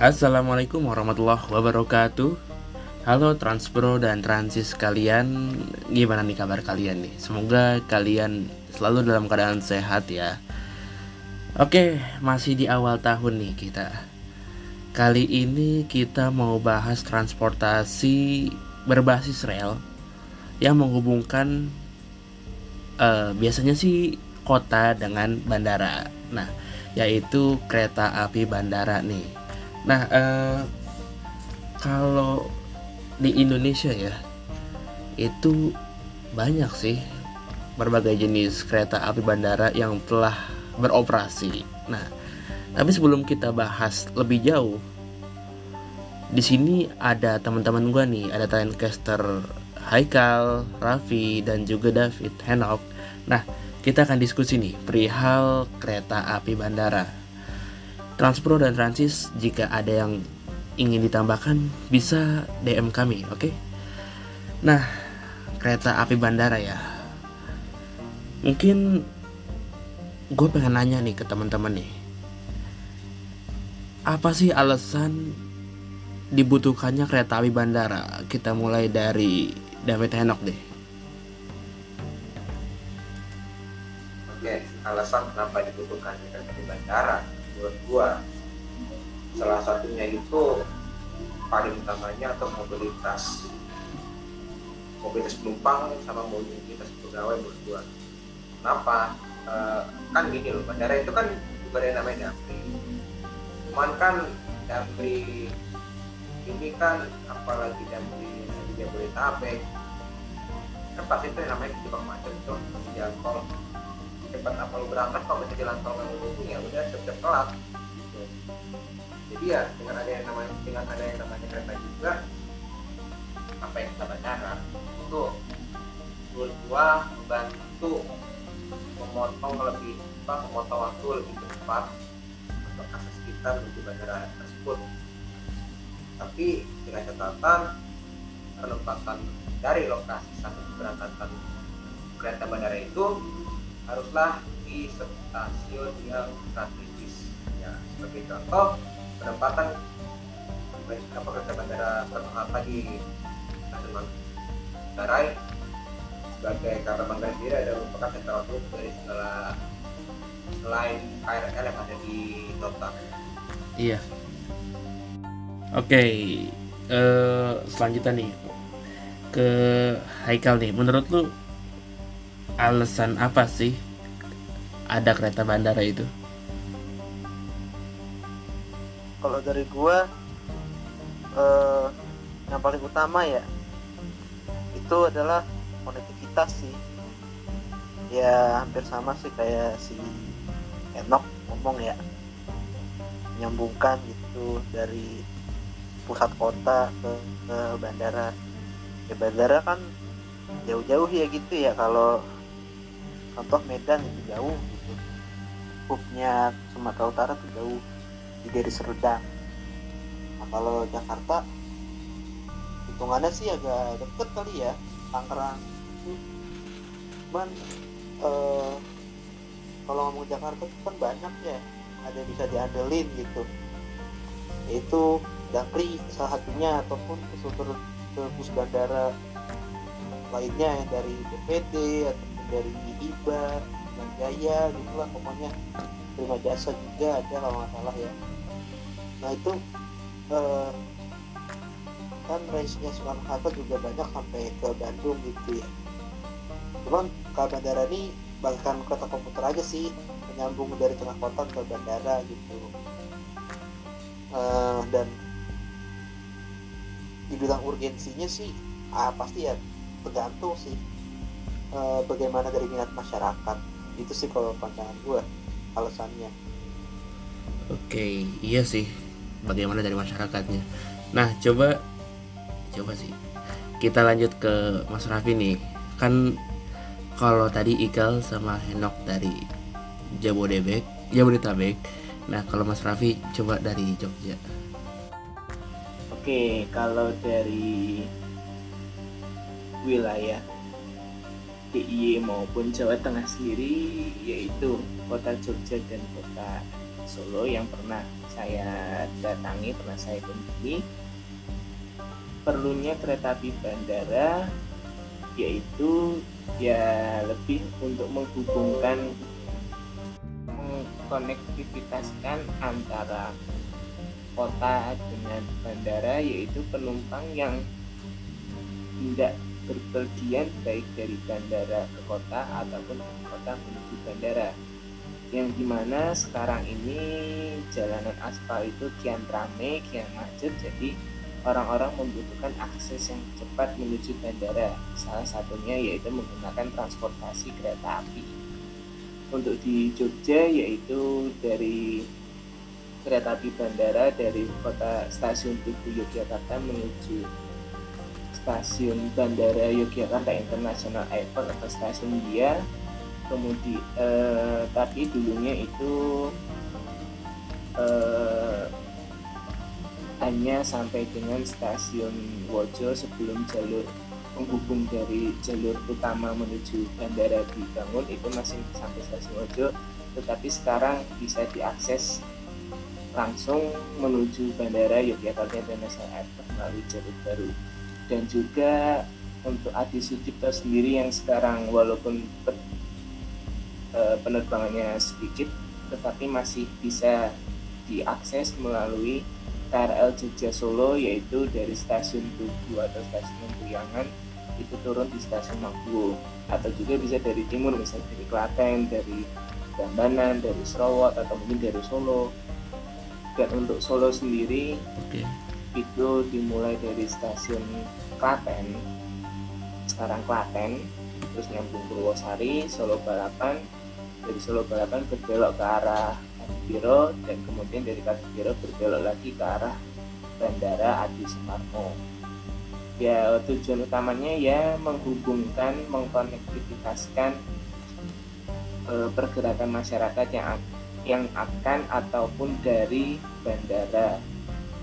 Assalamualaikum warahmatullahi wabarakatuh. Halo Transpro dan Transis kalian Gimana nih kabar kalian nih? Semoga kalian selalu dalam keadaan sehat ya. Oke, masih di awal tahun nih kita. Kali ini kita mau bahas transportasi berbasis rel Yang menghubungkan uh, Biasanya sih kota dengan bandara. Nah, yaitu kereta api bandara nih Nah, uh, kalau di Indonesia ya, itu banyak sih berbagai jenis kereta api bandara yang telah beroperasi. Nah, tapi sebelum kita bahas lebih jauh, di sini ada teman-teman gue nih, ada talentcaster Haikal, Raffi, dan juga David Henok. Nah, kita akan diskusi nih perihal kereta api bandara. Transpro dan Transis jika ada yang ingin ditambahkan bisa DM kami, oke? Okay? Nah, kereta api bandara ya. Mungkin gue pengen nanya nih ke teman-teman nih. Apa sih alasan dibutuhkannya kereta api bandara? Kita mulai dari David Henok deh. Oke, alasan kenapa dibutuhkan kereta api bandara menurut gua salah satunya itu paling utamanya atau mobilitas mobilitas penumpang sama mobilitas pegawai menurut gua kenapa? E, kan gini loh bandara itu kan ada yang namanya dapri cuman kan dapri ini kan apalagi dapri di Jabodetabek kan pasti itu yang namanya jebak macet itu jalan tol cepat apa lu berangkat kalau ke jalan tol yang lu ya udah siap-siap telat gitu. jadi ya dengan ada yang namanya dengan ada yang namanya kereta juga apa yang kita bandara itu menurut gua membantu memotong lebih cepat memotong waktu lebih cepat untuk akses kita menuju bandara tersebut tapi dengan catatan penempatan dari lokasi sampai keberangkatan kereta bandara itu haruslah di stasiun yang strategis. Ya sebagai contoh penempatan apa kereta bandara Soekarno Hatta di stasiun Manggarai. Sebagai kata Manggarai sendiri adalah merupakan sentral grup dari segala selain KRL yang ada di Nota iya. Oke okay. uh, eh, selanjutnya nih ke Haikal nih. Menurut lu alasan apa sih ada kereta bandara itu? Kalau dari gua eh, yang paling utama ya itu adalah konektivitas sih. Ya hampir sama sih kayak si Enok ngomong ya menyambungkan gitu dari pusat kota ke, ke bandara. Ya bandara kan jauh-jauh ya gitu ya kalau contoh Medan itu jauh gitu. Hubnya Sumatera Utara tuh jauh dari Serdang nah kalau Jakarta hitungannya sih agak deket kali ya Tangerang. Itu cuman eh, kalau ngomong Jakarta itu kan banyak ya ada bisa diandelin gitu. Yaitu Dakri salah satunya ataupun ke bus bandara lainnya yang dari BPD atau dari IBA dan Jaya gitu lah pokoknya. Terima jasa juga ada kalau nggak salah ya. Nah itu eh, kan race-nya Soekarno Hatta juga banyak sampai ke Bandung gitu ya. Cuman ke bandara ini bahkan kereta komputer aja sih menyambung dari tengah kota ke bandara gitu. Uh, dan dibilang urgensinya sih ah, pasti ya tergantung sih uh, bagaimana dari minat masyarakat? Itu sih kalau pandangan gue alasannya. Oke iya sih. Bagaimana dari masyarakatnya? Nah coba coba sih. Kita lanjut ke Mas Raffi nih. Kan kalau tadi Ikal sama Henok dari Jabodebek Jabodetabek. Nah kalau Mas Raffi coba dari Jogja. Oke kalau dari wilayah DIY maupun Jawa Tengah sendiri yaitu kota Jogja dan kota Solo yang pernah saya datangi, pernah saya kunjungi. Perlunya kereta api bandara yaitu ya lebih untuk menghubungkan mengkonektivitaskan antara kota dengan bandara yaitu penumpang yang tidak berpergian baik dari bandara ke kota ataupun dari kota menuju bandara. Yang di mana sekarang ini jalanan aspal itu kian ramai, kian macet jadi orang-orang membutuhkan akses yang cepat menuju bandara. Salah satunya yaitu menggunakan transportasi kereta api. Untuk di Jogja yaitu dari kereta api bandara dari kota stasiun Tugu Yogyakarta menuju stasiun Bandara Yogyakarta International Airport atau stasiun dia. Kemudian eh, tapi dulunya itu eh, hanya sampai dengan stasiun Wojo sebelum jalur penghubung dari jalur utama menuju bandara dibangun itu masih sampai stasiun Wojo. Tetapi sekarang bisa diakses langsung menuju bandara Yogyakarta International Airport melalui jalur baru dan juga untuk Adi Sucipto sendiri yang sekarang walaupun eh, penerbangannya sedikit tetapi masih bisa diakses melalui KRL Jogja Solo yaitu dari stasiun Tugu atau stasiun Priangan itu turun di stasiun Mangkuwo atau juga bisa dari timur misalnya dari Klaten, dari Gambanan, dari Sarawak atau mungkin dari Solo dan untuk Solo sendiri Oke. Itu dimulai dari stasiun Klaten. Sekarang Klaten terus nyambung Purwosari Solo Balapan. Dari Solo Balapan berbelok ke arah Kadipiro dan kemudian dari Kadipiro berbelok lagi ke arah Bandara Adi Sumarmo. Ya tujuan utamanya ya menghubungkan mengkonektivitaskan eh, pergerakan masyarakat yang yang akan ataupun dari bandara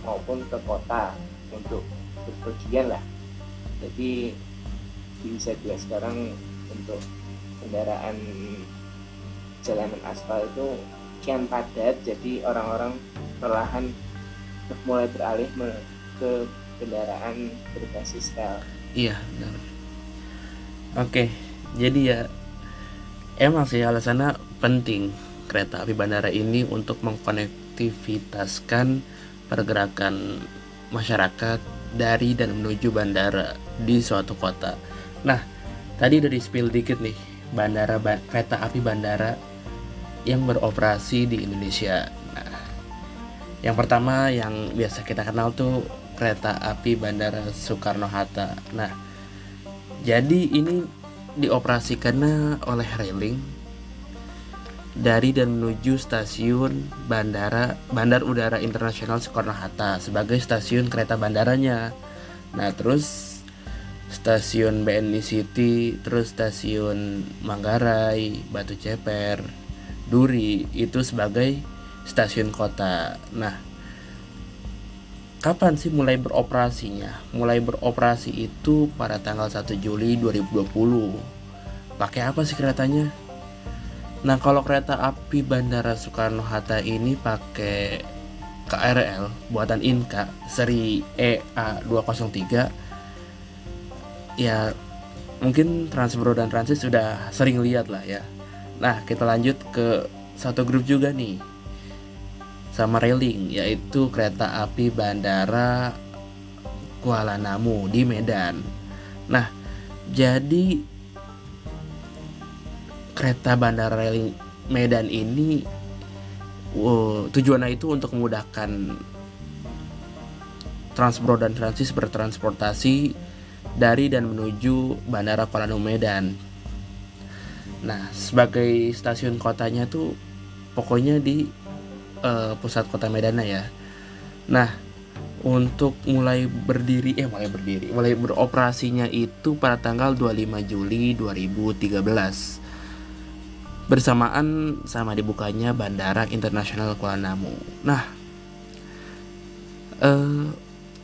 maupun ke kota untuk berpergian lah jadi bisa juga sekarang untuk kendaraan jalanan aspal itu kian padat jadi orang-orang perlahan mulai beralih ke kendaraan berbasis rel Iya, benar. Oke, jadi ya emang sih alasannya penting kereta api bandara ini untuk mengkonektivitaskan pergerakan masyarakat dari dan menuju bandara di suatu kota. Nah, tadi udah di spill dikit nih bandara ba- kereta api bandara yang beroperasi di Indonesia. Nah, yang pertama yang biasa kita kenal tuh kereta api Bandara Soekarno Hatta. Nah, jadi ini dioperasikannya oleh railing dari dan menuju stasiun Bandara Bandar Udara Internasional Soekarno Hatta sebagai stasiun kereta bandaranya. Nah, terus stasiun BNI City, terus stasiun Manggarai, Batu Ceper, Duri itu sebagai stasiun kota. Nah, kapan sih mulai beroperasinya? Mulai beroperasi itu pada tanggal 1 Juli 2020. Pakai apa sih keretanya? Nah, kalau kereta api Bandara Soekarno Hatta ini pakai KRL buatan Inka seri E EA203 ya mungkin Transbro dan Transit sudah sering lihat lah ya. Nah, kita lanjut ke satu grup juga nih sama railing yaitu kereta api bandara Kuala Namu di Medan. Nah, jadi kereta bandara railing Medan ini wow, tujuannya itu untuk memudahkan Transbro dan Transis bertransportasi dari dan menuju Bandara Kuala Namu Medan. Nah, sebagai stasiun kotanya tuh pokoknya di eh, pusat kota Medan ya. Nah, untuk mulai berdiri eh mulai berdiri, mulai beroperasinya itu pada tanggal 25 Juli 2013. Bersamaan sama dibukanya Bandara Internasional Kuala Namu. Nah, eh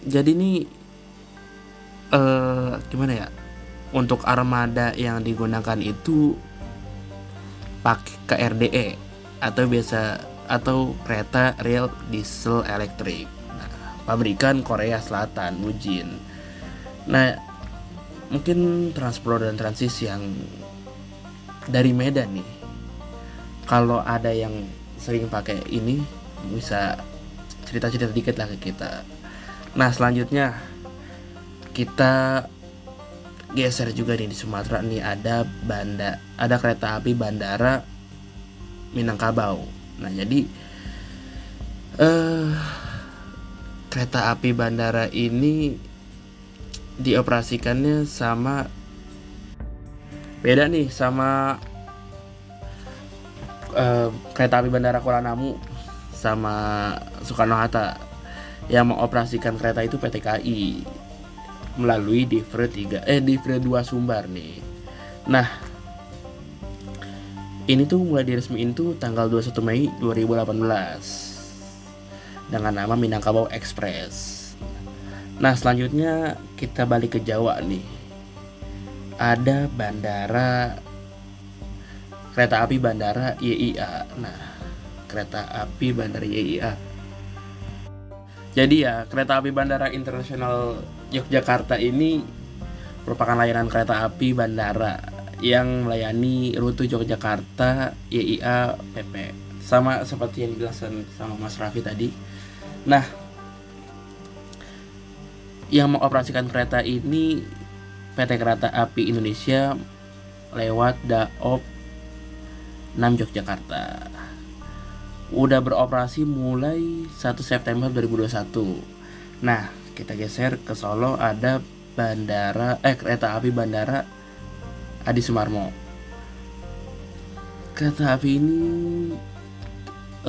jadi ini eh gimana ya? Untuk armada yang digunakan itu pakai KRDE atau biasa atau kereta rel diesel elektrik. Nah, pabrikan Korea Selatan, Mujin. Nah, mungkin Transpro dan Transis yang dari Medan nih. Kalau ada yang sering pakai ini bisa cerita-cerita dikit lah ke kita. Nah, selanjutnya kita geser juga nih di Sumatera nih ada banda ada kereta api bandara Minangkabau. Nah, jadi eh kereta api bandara ini dioperasikannya sama beda nih sama eh, kereta api bandara Kuala Namu sama Soekarno Hatta yang mengoperasikan kereta itu PT KAI melalui Divre 3 eh Divre 2 Sumbar nih. Nah, ini tuh mulai diresmiin tuh tanggal 21 Mei 2018 dengan nama Minangkabau Express. Nah, selanjutnya kita balik ke Jawa nih. Ada bandara kereta api bandara YIA. Nah, kereta api bandara YIA. Jadi ya, kereta api bandara internasional Yogyakarta ini merupakan layanan kereta api bandara yang melayani rute Yogyakarta YIA PP. Sama seperti yang dijelaskan sama Mas Raffi tadi. Nah, yang mengoperasikan kereta ini PT Kereta Api Indonesia lewat Daop 6 Yogyakarta. Udah beroperasi mulai 1 September 2021. Nah, kita geser ke Solo ada bandara eh kereta api bandara Adi Sumarmo. Kereta api ini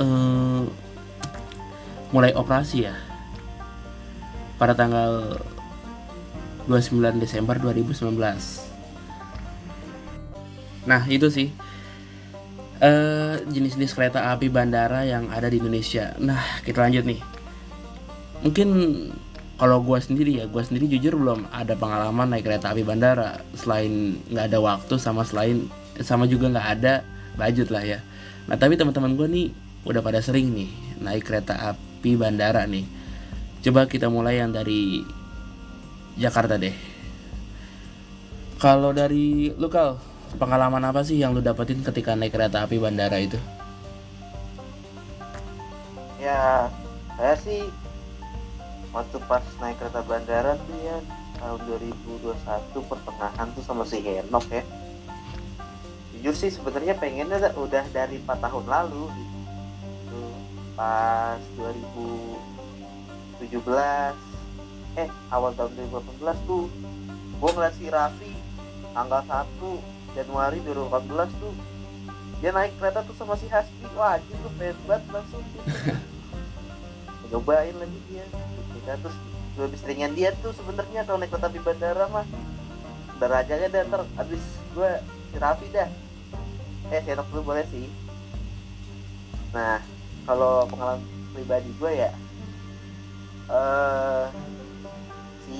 eh, mulai operasi ya pada tanggal 29 Desember 2019. Nah, itu sih eh, jenis-jenis kereta api bandara yang ada di Indonesia. Nah, kita lanjut nih. Mungkin kalau gue sendiri ya, gue sendiri jujur belum ada pengalaman naik kereta api bandara. Selain nggak ada waktu, sama selain sama juga nggak ada budget lah ya. Nah, tapi teman-teman gue nih udah pada sering nih naik kereta api bandara nih. Coba kita mulai yang dari Jakarta deh. Kalau dari lu Kal, pengalaman apa sih yang lu dapetin ketika naik kereta api bandara itu? ya saya sih waktu pas naik kereta bandara tuh ya tahun 2021 pertengahan tuh sama si Henok ya jujur sih sebenarnya pengennya da- udah dari 4 tahun lalu gitu pas 2017 eh awal tahun 2018 tuh gue ngeliat si Raffi tanggal 1 Januari 2018 tuh dia naik kereta tuh sama si Hasbi wah anjing tuh pengen banget langsung. Gitu nyobain lagi dia. Gitu kan. Terus lebih seringan dia tuh sebenarnya kalau naik kereta api bandara mah derajatnya dan ntar abis gue si Raffi dah. Eh si Enok dulu boleh sih. Nah kalau pengalaman pribadi gue ya eh si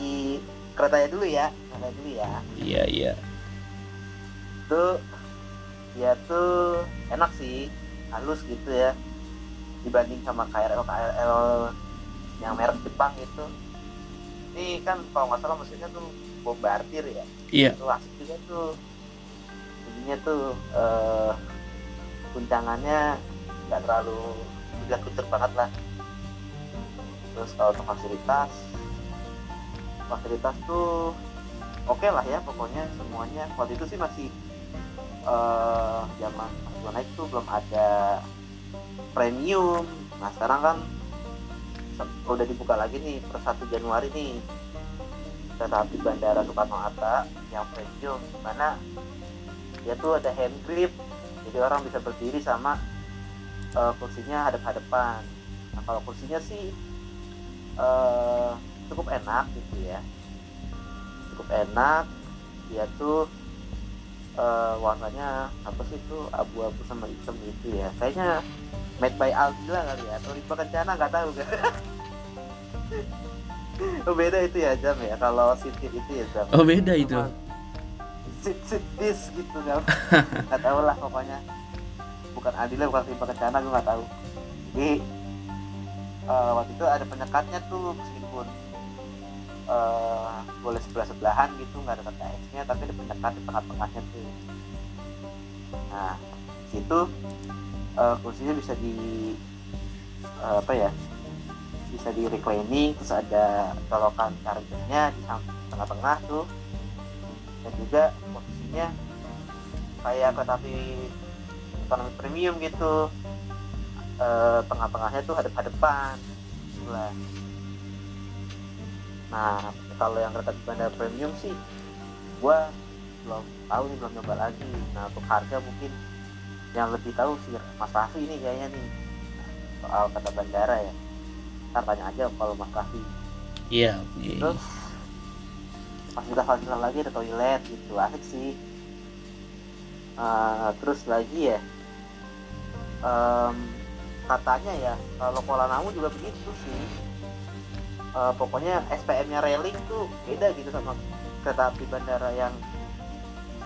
keretanya dulu ya kereta dulu ya. Iya iya. Tuh ya tuh enak sih halus gitu ya. Dibanding sama KRL KRL yang merek Jepang itu. Ini kan kalau nggak salah mesinnya tuh bombardir ya. Iya. itu asik juga tuh. Jadinya tuh eh guncangannya nggak terlalu udah kuter banget lah. Terus kalau untuk fasilitas fasilitas tuh oke lah ya pokoknya semuanya. Waktu itu sih masih eh zaman pas gua naik tuh belum ada premium. Nah sekarang kan udah dibuka lagi nih per 1 Januari nih. Kereta api bandara Soekarno Hatta yang premium mana dia tuh ada hand grip. Jadi orang bisa berdiri sama eh, kursinya hadap-hadapan. Nah kalau kursinya sih eh, cukup enak gitu ya. Cukup enak dia tuh eh, warnanya apa sih tuh abu-abu sama hitam gitu ya. Kayaknya made by Aldila kali ya. Atau Rimba Kencana nggak tahu. Kan oh, beda itu ya jam ya? Kalau seat itu ya jam. Oh beda itu. Seat seat this gitu kan nggak tahu lah pokoknya. Bukan Adila bukan Rimba Kencana gue nggak tahu. Jadi uh, waktu itu ada penyekatnya tuh meskipun uh, boleh sebelah sebelahan gitu nggak ada KX nya tapi ada penyekat di tengah-tengahnya tuh. Nah situ uh, kursinya bisa di uh, apa ya bisa di reclining terus ada colokan chargernya di tengah-tengah tuh. Dan juga posisinya kayak kereta api ekonomi premium gitu. E, tengah-tengahnya tuh hadap-hadapan gitu lah nah kalau yang kereta bandara premium sih gua belum tahu nih belum nyoba lagi. Nah untuk harga mungkin yang lebih tahu sih Mas Raffi ini kayaknya nih. Soal kata bandara ya. Ntar tanya aja kalau Mas Raffi. Iya okay. terus fasilitas fasilitas lagi ada toilet gitu asik sih. Uh, terus lagi ya um, katanya ya kalau Kuala Namu juga begitu sih uh, pokoknya SPM nya railing tuh beda gitu sama kereta api bandara yang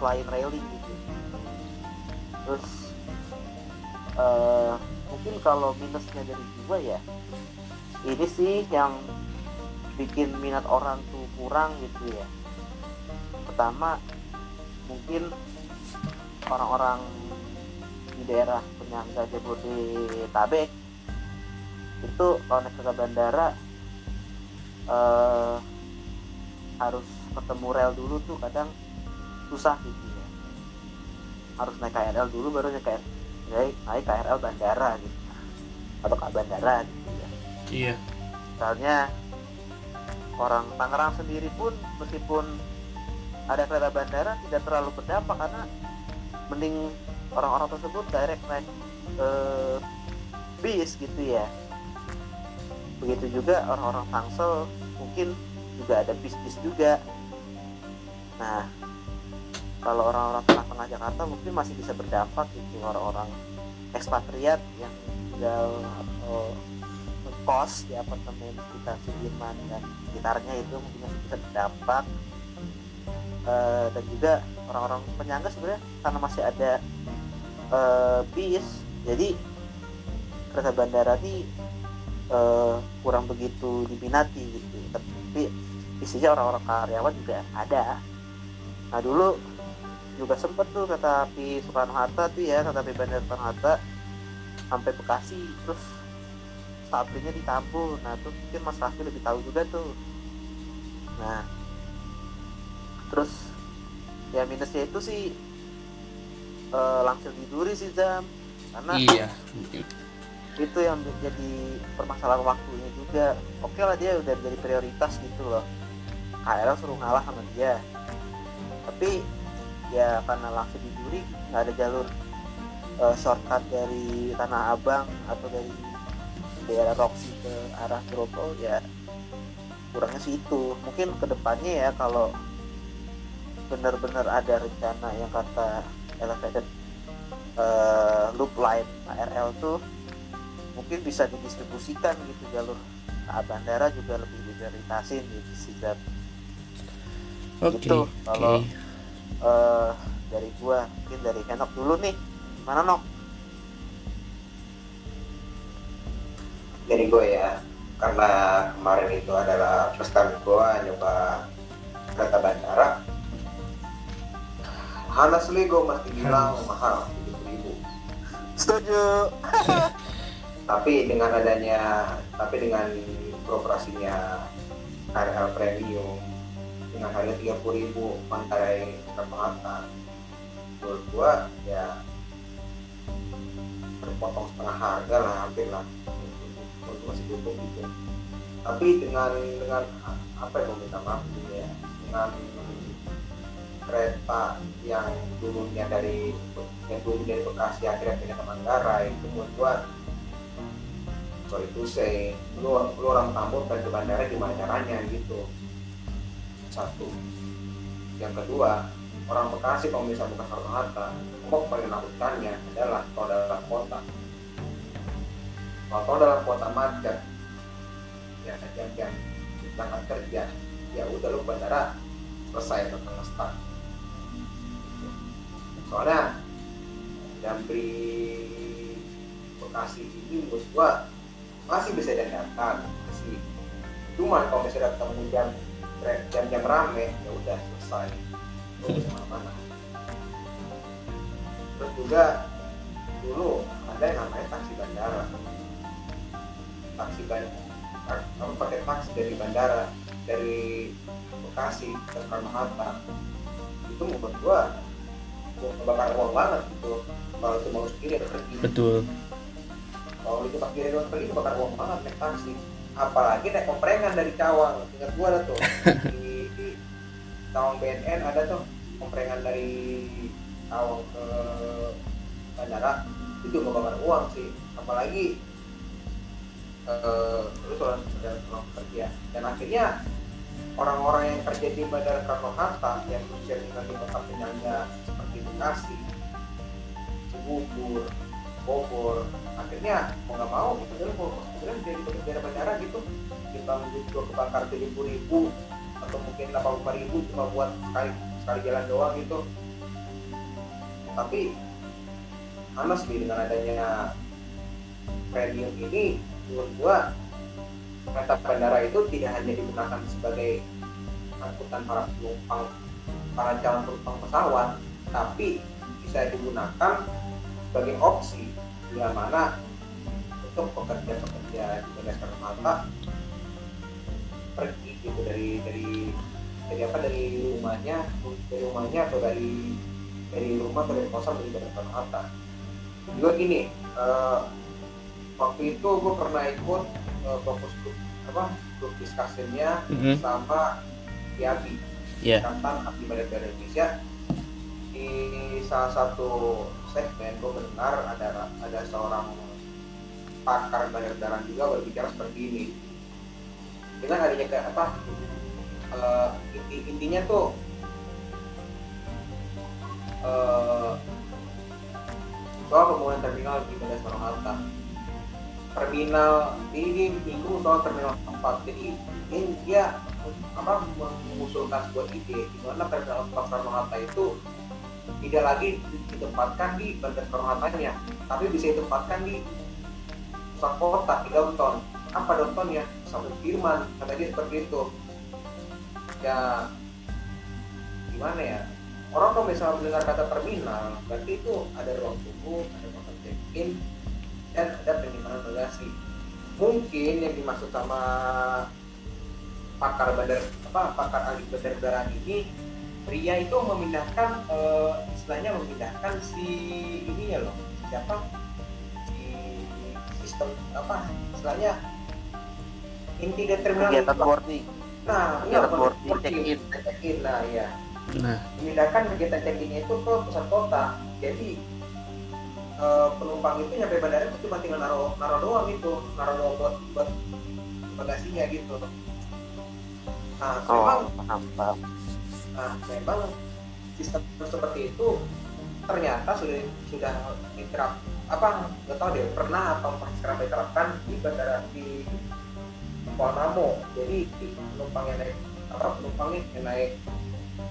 selain railing gitu. Terus uh, mungkin kalau minusnya dari gua ya ini sih yang bikin minat orang tuh kurang gitu ya. Pertama mungkin orang-orang di daerah penyangga Jabodetabek itu kalau naik ke bandara eh, harus ketemu rel dulu tuh kadang susah gitu ya. Harus naik KRL dulu baru naik KRL naik, naik KRL bandara gitu. Atau ke bandara gitu ya. Iya. Misalnya orang Tangerang sendiri pun meskipun ada kereta bandara tidak terlalu berdampak karena mending orang-orang tersebut direct naik eh, bis gitu ya begitu juga orang-orang Tangsel mungkin juga ada bis-bis juga. Nah kalau orang-orang tengah-tengah Jakarta mungkin masih bisa berdampak gitu orang-orang ekspatriat yang tinggal atau kos di apartemen sekitar Sudirman dan sekitarnya itu mungkin masih bisa berdampak. Uh, dan juga orang-orang penyangga sebenarnya karena masih ada uh, bis jadi kereta bandara ini uh, kurang begitu diminati gitu. Tapi isinya orang-orang karyawan juga ada. Nah dulu juga sempet tuh kereta api Soekarno Hatta tuh ya kereta api bandara Soekarno Hatta sampai Bekasi terus sabrinya ditampung. Nah tuh mungkin Mas Raffi lebih tahu juga tuh. Nah terus ya minusnya itu sih uh, langsung diduri sih jam karena iya itu yang jadi permasalahan waktunya juga. Oke lah dia udah jadi prioritas gitu loh. KRL suruh ngalah sama dia. Tapi ya karena langsung diduri nggak ada jalur uh, shortcut dari Tanah Abang atau dari daerah Roxy ke arah Grogol ya kurangnya sih itu. Mungkin ke depannya ya kalau benar-benar ada rencana yang kata elevated uh, loop line KRL tuh mungkin bisa didistribusikan gitu jalur ke bandara juga lebih diprioritasin gitu sih dan okay, gitu kalau okay. uh, dari gua mungkin dari Henok dulu nih. Gimana Nok? Dari gue ya karena kemarin itu adalah first time gue nyoba kereta bandara honestly gue mesti bilang mahal tujuh ribu. Setuju tapi dengan adanya tapi dengan beroperasinya KRL premium dengan harga tiga puluh ribu mantai Kermata menurut gua ya terpotong setengah harga lah hampir lah. Menurut masih cukup gitu. Tapi dengan dengan apa ya minta maaf gitu ya dengan kereta yang dulunya dari yang dulu dari Bekasi akhirnya pindah ke Manggarai itu buat gua sorry to say lu, lu orang Tambun dan ke bandara gimana caranya gitu. Satu. Yang kedua orang Bekasi kalau misalnya bukan Soekarno Hatta kok menakutkannya adalah kalau dalam kota. Kalau dalam kota macet ya jam-jam berangkat kerja. Ya udah lu bandara selesai atau start. Soalnya dari Bekasi ini menurut gua masih bisa diandalkan masih. Cuman kalau misalnya ketemu jam jam-jam rame ya udah selesai. Mana terus juga dulu ada yang namanya taksi bandara. Taksi bandara kamu pakai taksi dari bandara dari Bekasi ke Hatta itu menurut gua bakar uang banget gitu. Kalau itu mau sendiri pergi. Betul kalau itu pas kiri pergi itu bakar uang banget naik taksi apalagi naik komprengan dari Cawang. Ingat gua ada tuh. Di, di Cawang BNN ada tuh komprengan dari Cawang ke bandara. Itu mau bakar uang sih. Apalagi eh, terus orang orang kerja. Dan akhirnya orang-orang yang kerja di Bandara Soekarno Hatta yang tinggal di kota penyangga seperti Bekasi, Cibubur, Bogor, akhirnya mau nggak mau kita mau kemudian jadi pekerja bandara gitu. Kita juga kebakar tujuh puluh ribu atau mungkin delapan puluh ribu cuma buat sekali sekali jalan doang gitu. Tapi honestly dengan adanya premium ini. Menurut gua kereta bandara itu tidak hanya digunakan sebagai angkutan para penumpang para calon penumpang pesawat tapi bisa digunakan sebagai opsi bila mana untuk pekerja-pekerja di Bandara Soekarno Hatta pergi gitu dari dari dari apa dari rumahnya dari rumahnya atau dari dari rumah atau dari kosan dari Bandara Soekarno Hatta juga gini eh, waktu itu gue pernah ikut uh, fokus grup apa grup discussionnya Mhm. sama Yati Iya. Ikatan Abdi Bandara Indonesia di salah satu segmen gue mendengar ada ada seorang pakar bandara juga berbicara seperti ini. Dengan adanya kayak apa eh, inti intinya tuh eh, soal pembangunan terminal di Bandara Soekarno Hatta. Terminal ini minggu soal terminal 4 jadi ini dia apa mengusulkan sebuah ide di mana terminal Soekarno Hatta itu tidak lagi ditempatkan di Bandara Soekarno Hattanya tapi bisa ditempatkan di pusat kota di downtown apa downtown ya sampai Firman kata dia seperti itu. Ya gimana ya? Orang kalau misalnya mendengar kata terminal berarti itu ada ruang tunggu ada ruang check in dan ada penyimpanan bagasi. Mungkin yang dimaksud sama pakar bandar apa pakar ahli bandar ini pria itu memindahkan eh, istilahnya memindahkan si ini ya loh siapa si sistem apa? Istilahnya inti dari terminal kegiatan boarding nah iya kegiatan boarding check in check in nah ya Nah, memindahkan kegiatan check in itu ke pusat kota. Jadi eh, penumpang itu nyampe bandara itu cuma tinggal naruh naruh doang itu naruh doang buat buat bagasinya gitu. Nah memang oh paham paham nah memang sistem seperti itu ternyata sudah sudah diterap apa nggak tahu deh pernah atau sekarang diterapkan di bandara di Kuala jadi penumpang yang naik apa penumpang yang naik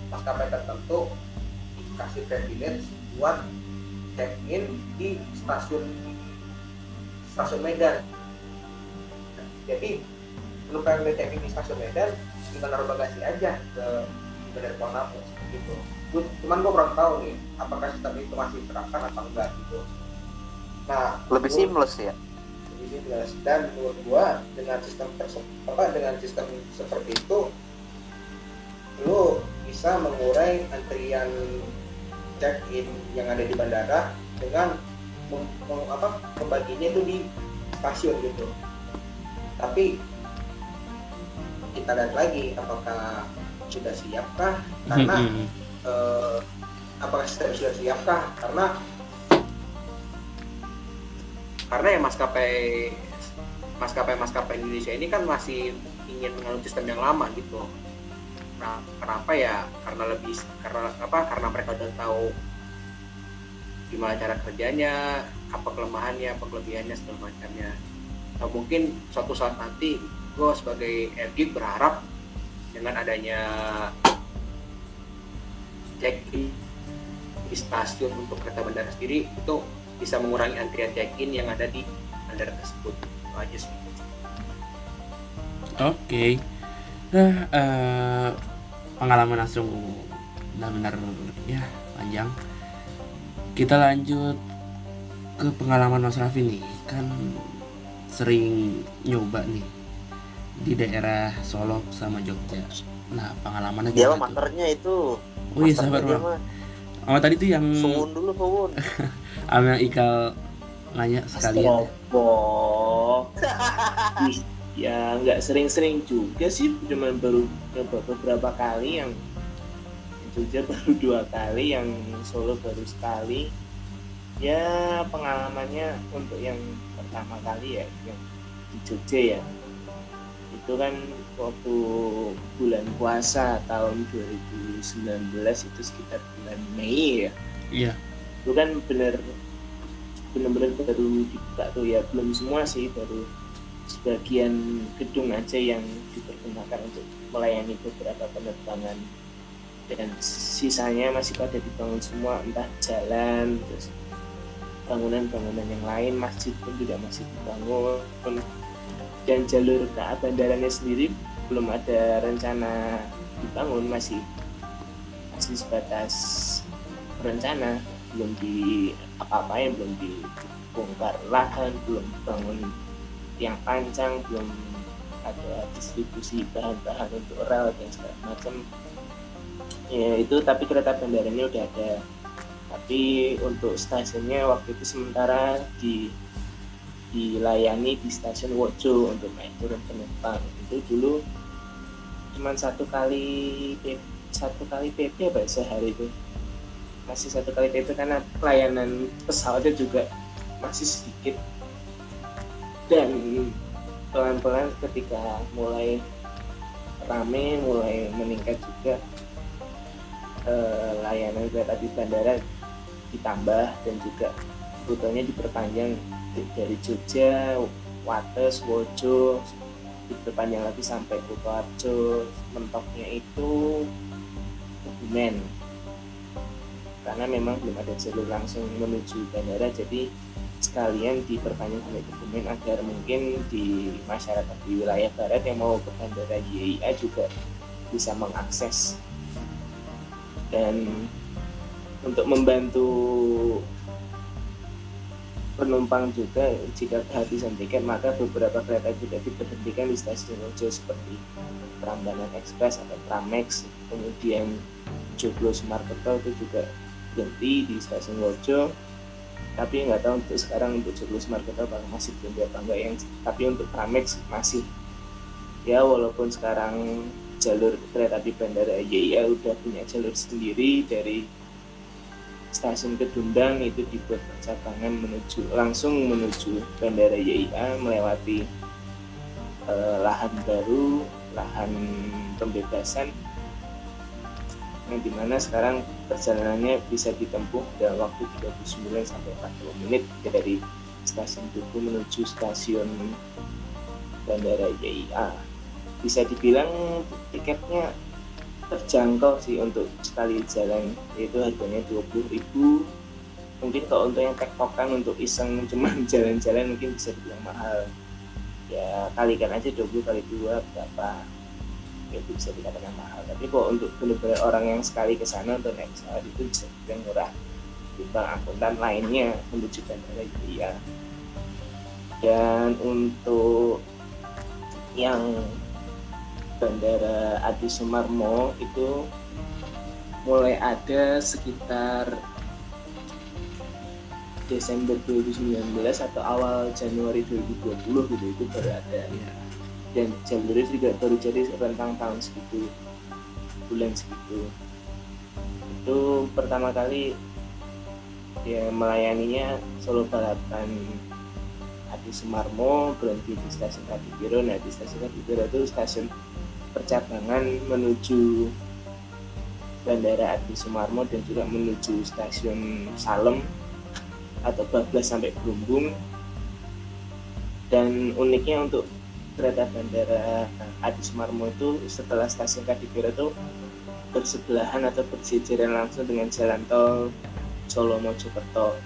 maskapai tertentu dikasih privilege buat check in di stasiun stasiun Medan. Jadi penumpang yang check in di stasiun Medan tinggal naruh bagasi aja ke Kuala Namu gitu. Cuman gue kurang tahu nih apakah sistem itu masih diterapkan atau enggak gitu. Nah lebih menurut- seamless ya? Jadi jelas dan menurut gua dengan sistem tersebut apa dengan sistem seperti itu lu bisa mengurai antrian check in yang ada di bandara dengan mem- mem- apa membaginya itu di stasiun gitu. Tapi kita lihat lagi apakah sudah siapkah? Karena Mhm. eh, apakah sistem sudah siapkah? Karena karena ya maskapai maskapai maskapai Indonesia ini kan masih ingin menganut sistem yang lama gitu. Nah kenapa ya? Karena lebih karena apa karena mereka udah tahu gimana cara kerjanya apa kelemahannya apa kelebihannya segala macamnya. Nah, mungkin suatu saat nanti gue sebagai airgeek berharap dengan adanya check in di stasiun untuk kereta bandara sendiri itu bisa mengurangi antrian check-in yang ada di bandara tersebut itu aja sih Oke. Nah, eh, pengalaman langsung benar-benar ya panjang. Kita lanjut ke pengalaman Mas Raffi nih. Kan sering nyoba nih di daerah Solo sama Jogja. Nah, pengalamannya dia gimana mah masternya itu Oh iya, sabar Bang. Oh, tadi tuh yang suwun dulu suwun sama Ikal nanya sekalian. Strobo. ya nggak sering-sering juga sih cuma baru beberapa kali yang yang Jogja baru dua kali yang Solo baru sekali ya pengalamannya untuk yang pertama kali ya yang di Jogja ya itu kan waktu bulan puasa tahun 2019 itu sekitar bulan Mei ya. Iya. itu kan bener bener-bener baru dibuka tuh. Ya belum semua sih baru sebagian gedung aja yang dipergunakan untuk melayani beberapa penerbangan. Dan sisanya masih pada dibangun semua entah jalan terus bangunan-bangunan yang lain masjid pun juga masih dibangun dan jalur ke arah bandaranya sendiri belum ada rencana dibangun masih masih sebatas rencana belum di apa-apain belum dibongkar lahan belum bangun yang panjang belum ada distribusi bahan-bahan untuk rel dan segala macam. Ya itu tapi kereta bandaranya udah ada. Tapi untuk stasiunnya waktu itu sementara di dilayani di stasiun Wojo untuk naik turun penumpang. Itu dulu cuman satu kali satu kali PP apa ya sehari itu. Masih satu kali PP karena pelayanan pesawatnya juga masih sedikit. Dan pelan-pelan ketika mulai rame mulai meningkat juga eh, layanan kereta di bandara ditambah dan juga rutenya diperpanjang di- dari Jogja, Wates, Wojo diperpanjang lagi sampai Kutoarjo mentoknya itu Kebumen. Karena memang belum ada jalur langsung menuju bandara jadi sekalian diperpanjang sampai Kebumen agar mungkin di masyarakat di wilayah barat yang mau ke bandara YIA juga bisa mengakses. Dan untuk membantu penumpang juga jika kehabisan tiket maka beberapa kereta juga diberhentikan di stasiun Wojo seperti Prambanan Express atau Pramex. Kemudian Joglo Sumarketo itu juga berhenti di stasiun Wojo tapi nggak tahu untuk sekarang untuk Joglo Sumarketo apakah masih berhenti apa enggak yang tapi untuk Pramex masih. Ya walaupun sekarang jalur kereta api bandara YIA udah punya jalur sendiri dari stasiun Kedundang itu dibuat percabangan menuju langsung menuju bandara YIA melewati eh, lahan baru lahan pembebasan yang di mana sekarang perjalanannya bisa ditempuh dalam waktu 39 sampai 40 menit dari stasiun Tugu menuju stasiun bandara YIA bisa dibilang tiketnya terjangkau sih untuk sekali jalan yaitu harganya 20.000 mungkin kalau untuk yang tektokan untuk iseng cuman jalan-jalan mungkin bisa dibilang mahal. Ya kalikan aja 20 kali dua berapa? Ya itu bisa dikatakan mahal. Tapi kok untuk benar-benar orang yang sekali ke sana untuk naik pesawat itu bisa dibilang murah. Timbang angkutan lainnya menuju bandara iya dan untuk yang Bandara Adi Sumarmo itu mulai ada sekitar Desember 2019 atau awal Januari 2020 gitu itu baru ada. Iya. dan jalurnya juga baru jadi rentang tahun segitu bulan segitu. Itu pertama kali ya melayaninya Solo Balapan Adi Sumarmo berhenti di stasiun Kadipiro. Nah di stasiun Kadipiro itu stasiun percabangan menuju Bandara Adi Sumarmo dan juga menuju stasiun Salem atau Bablas sampai Gelumbung dan uniknya untuk kereta Bandara Adi Sumarmo itu setelah stasiun Kadipiro itu bersebelahan atau berjejeran langsung dengan jalan tol Solo Mojokerto.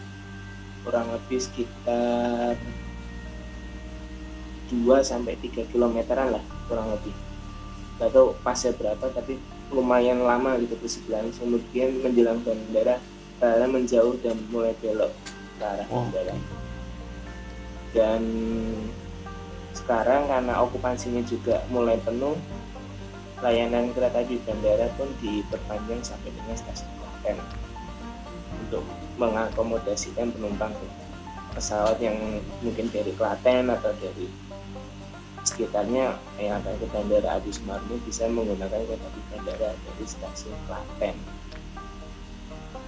Kurang lebih sekitar 2 sampai 3 kilometeran lah kurang lebih gak tahu pasnya berapa tapi lumayan lama gitu persebelahan kemudian menjelang bandara karena menjauh dan mulai belok ke arah Oh. bandara dan sekarang karena okupansinya juga mulai penuh layanan kereta di bandara pun diperpanjang sampai dengan stasiun Klaten untuk mengakomodasikan penumpang pesawat yang mungkin dari Klaten atau dari sekitarnya yang akan ke Bandara Adi Sumarmo bisa menggunakan kereta api bandara dari stasiun Klaten.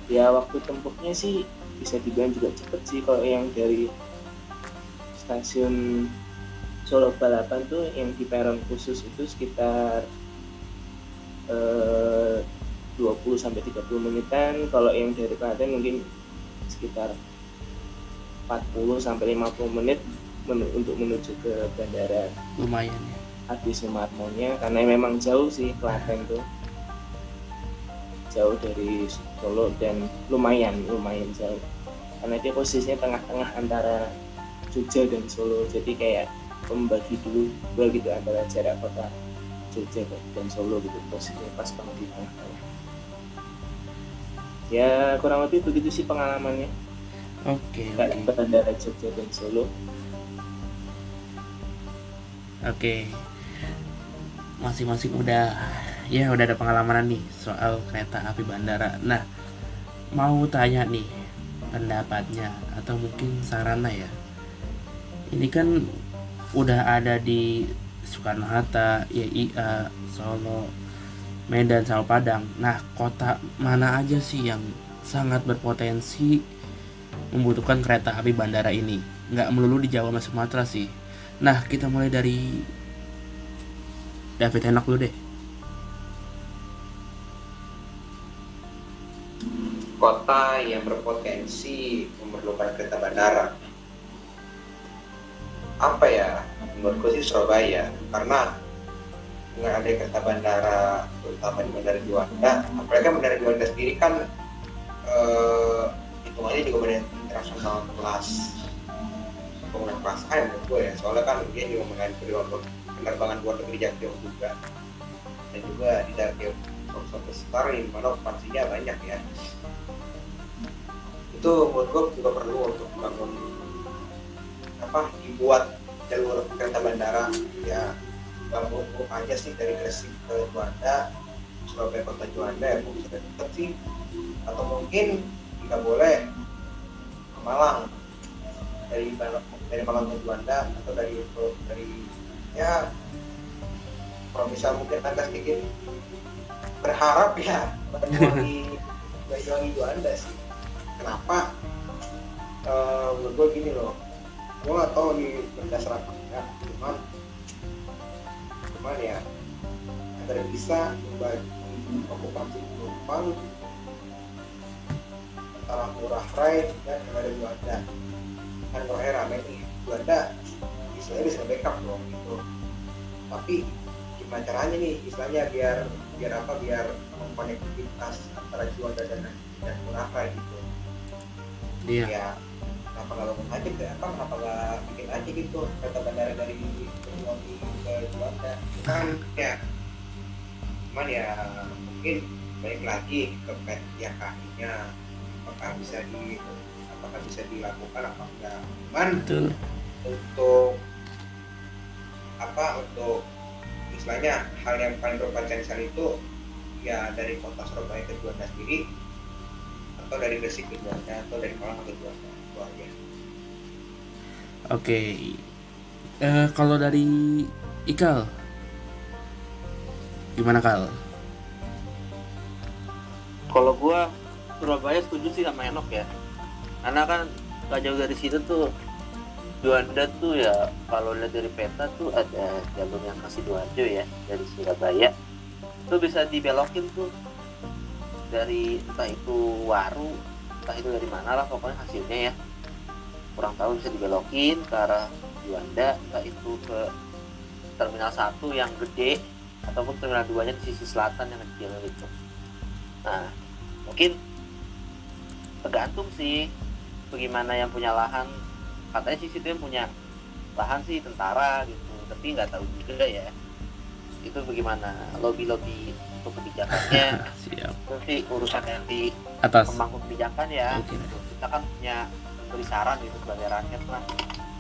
Ya waktu tempuhnya sih bisa dibilang juga cepet sih kalau yang dari stasiun Solo Balapan tuh yang di peron khusus itu sekitar eh, 20 sampai 30 menitan kalau yang dari Klaten mungkin sekitar 40 sampai 50 menit men- untuk menuju ke bandara. Lumayan ya. Adi Sumarmo-nya karena memang jauh sih Klaten tuh. Jauh dari Solo dan lumayan lumayan jauh. Karena dia posisinya tengah-tengah antara Jogja dan Solo. Jadi kayak membagi dulu begitu antara jarak kota Jogja dan Solo gitu posisinya pas banget di tengah-tengah. Ya kurang lebih begitu sih pengalamannya. Oke kayak oke. bandara Jogja dan Solo Oke. Masing-masing udah ya udah ada pengalaman nih soal kereta api bandara. Nah, mau tanya nih pendapatnya atau mungkin sarana ya. Ini kan udah ada di Soekarno Hatta, YIA, Solo, Medan sama Padang. Nah, kota mana aja sih yang sangat berpotensi membutuhkan kereta api bandara ini? Nggak melulu di Jawa sama Sumatera sih. Nah, kita mulai dari David Enak dulu deh. kota yang berpotensi memerlukan kereta bandara. Apa ya? Menurutku sih Surabaya. Karena dengan ada kereta bandara terutama di bandara Juanda. Apalagi kan bandara Juanda sendiri kan eh, hitungannya juga bandara internasional kelas penggunaan kelas A ya gue ya. Soalnya kan dia juga mengenai penerbangan luar negeri jauh juga. Dan juga di yang sosok besar yang mana okupansinya banyak ya. Itu menurut gue juga perlu untuk bangun apa dibuat jalur kereta bandara. Ya bangun aja sih dari Gresik ke Juanda Surabaya kota Juanda ya mungkin sudah deket sih. Atau mungkin jika boleh ke Malang. Dari dari Malang ke Juanda atau dari dari ya kalau bisa mungkin agak sedikit berharap ya Banyuwangi Banyuwangi Juanda sih. Kenapa? Eh, menurut gue gini loh gue gak tau di berdasarkan ya cuman cuman ya agar bisa membagi okupansi penumpang antara murah rai dan di Juanda kan kalau rame nih Juanda istilahnya bisa backup dong gitu. Tapi gimana caranya nih istilahnya biar biar apa biar konektivitas antara Juanda dan dan murah gitu. Iya. ya kenapa nggak bangun aja ke apa kenapa nggak bikin aja gitu kereta bandara dari Banyuwangi ke Juanda kan. Ya. Cuman ya mungkin balik lagi ke ya kakinya apakah bisa di apakah bisa dilakukan apa enggak cuman Betul. untuk apa untuk istilahnya hal yang paling berpotensial itu ya dari kota Surabaya ke Juanda sendiri atau dari Gresik ke Juanda atau dari Malang ke Juanda itu aja Oke. Eh kalau dari Ikal gimana Kal? kalau gua Surabaya setuju sih sama Enok ya karena kan gak jauh dari situ tuh Juanda tuh ya kalau lihat dari peta tuh ada jalur yang ke Sidoarjo ya dari Surabaya. Itu bisa dibelokin tuh dari entah itu Waru entah itu dari mana lah pokoknya hasilnya ya. Kurang tahu bisa dibelokin ke arah Juanda entah itu ke terminal 1 yang gede ataupun terminal 2 nya di sisi selatan yang kecil gitu. Nah mungkin tergantung sih bagaimana yang punya lahan? Katanya sih situ yang punya lahan sih tentara gitu tapi nggak tahu juga ya. Itu bagaimana lobby lobby untuk kebijakannya? Siap. Itu sih urusan yang di atas. pemangku kebijakan ya. Gitu. kita kan punya memberi saran gitu sebagai rakyat lah.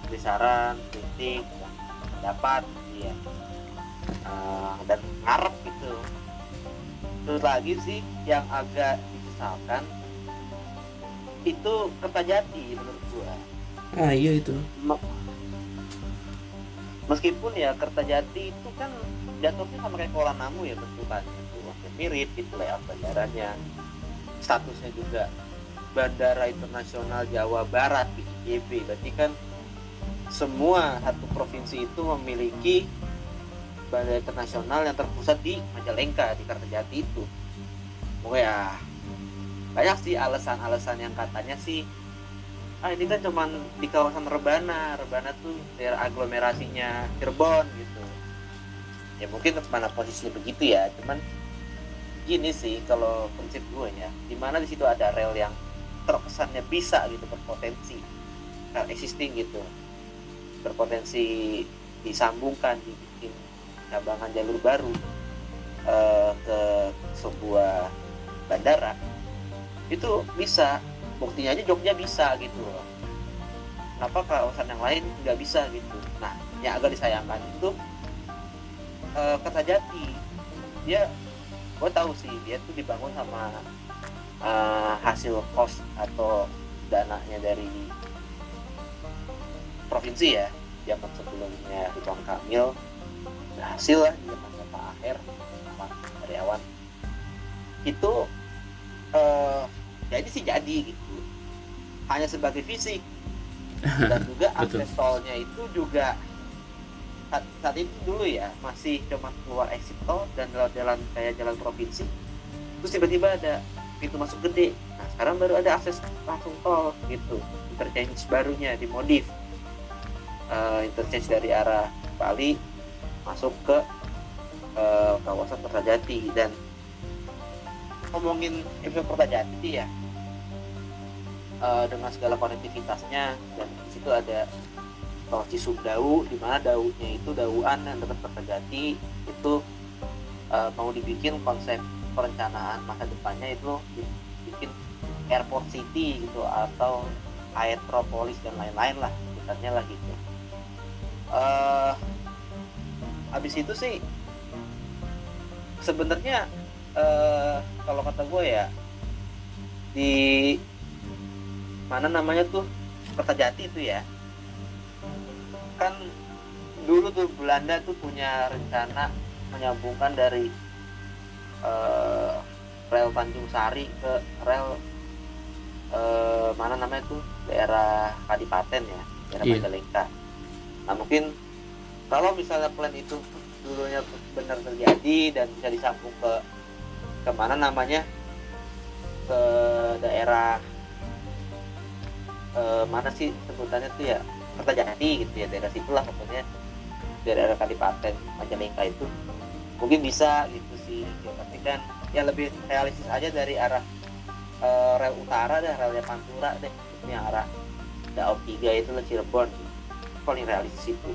Beri saran kritik pendapat gitu ya Eh, dan ngarep gitu. Terus lagi sih yang agak disesalkan itu Kertajati menurut gua. Ah iya itu. Me- meskipun ya Kertajati itu kan jatuhnya sama kayak Kuala Namu ya bentukannya itu hampir mirip gitu layout bandaranya. Statusnya juga Bandara Internasional Jawa Barat BIJB berarti kan semua satu provinsi itu memiliki bandara internasional yang terpusat di Majalengka di Kertajati itu. Pokoknya ya banyak sih alasan-alasan yang katanya sih ah ini kan cuman di kawasan Rebana. Rebana tuh daerah aglomerasinya Cirebon gitu. Ya mungkin mana posisinya begitu ya cuman gini sih kalau prinsip gue ya di mana di situ ada rel yang terkesannya bisa gitu berpotensi rel existing gitu. Berpotensi disambungkan dibikin cabangan jalur baru eh, ke sebuah bandara itu bisa. Buktinya aja Jogja bisa gitu loh. Kenapa kawasan yang lain nggak bisa gitu. Nah yang agak disayangkan itu eh, Kertajati dia gue tahu sih dia tuh dibangun sama eh, hasil kos atau dananya dari provinsi ya. Zaman sebelumnya Ridwan Kamil. Berhasil lah di zaman Pak Aher sama karyawan. Itu eh jadi sih jadi gitu. Hanya sebagai fisik. Dan juga akses tolnya itu juga saat, saat itu dulu ya masih cuma keluar exit tol dan lewat jalan kayak jalan provinsi terus tiba-tiba ada pintu masuk gede. Nah sekarang baru ada akses langsung tol gitu interchange barunya dimodif Eh, interchange dari arah Bali masuk ke eh, kawasan Kertajati dan ngomongin efek Kertajati ya. Eh, dengan segala konektivitasnya dan di situ ada tol Cisumdawu di mana daunya itu dauan yang dekat Kertajati itu eh, mau dibikin konsep perencanaan masa depannya itu dibikin airport city gitu atau aeropolis dan lain-lain lah sebutannya lah gitu. Eh habis itu sih sebenarnya eh kalau kata gue ya di mana namanya tuh? Kertajati itu ya. Kan dulu tuh Belanda tuh punya rencana menyambungkan dari eh, rel Tanjung Sari ke rel eh, mana namanya tuh? Daerah Kadipaten ya daerah Iya. Majalengka. Nah mungkin kalau misalnya plan itu dulunya benar terjadi dan bisa disambung ke ke mana namanya? Ke daerah eh, mana sih sebutannya tuh ya? Kertajati gitu ya daerah situlah pokoknya. Daerah Kadipaten Majalengka itu. Mungkin bisa gitu sih ya, tapi kan ya lebih realistis aja dari arah eh, rel utara deh relnya Pantura deh ini arah Daob 3 itu lah Cirebon. Paling realistis itu.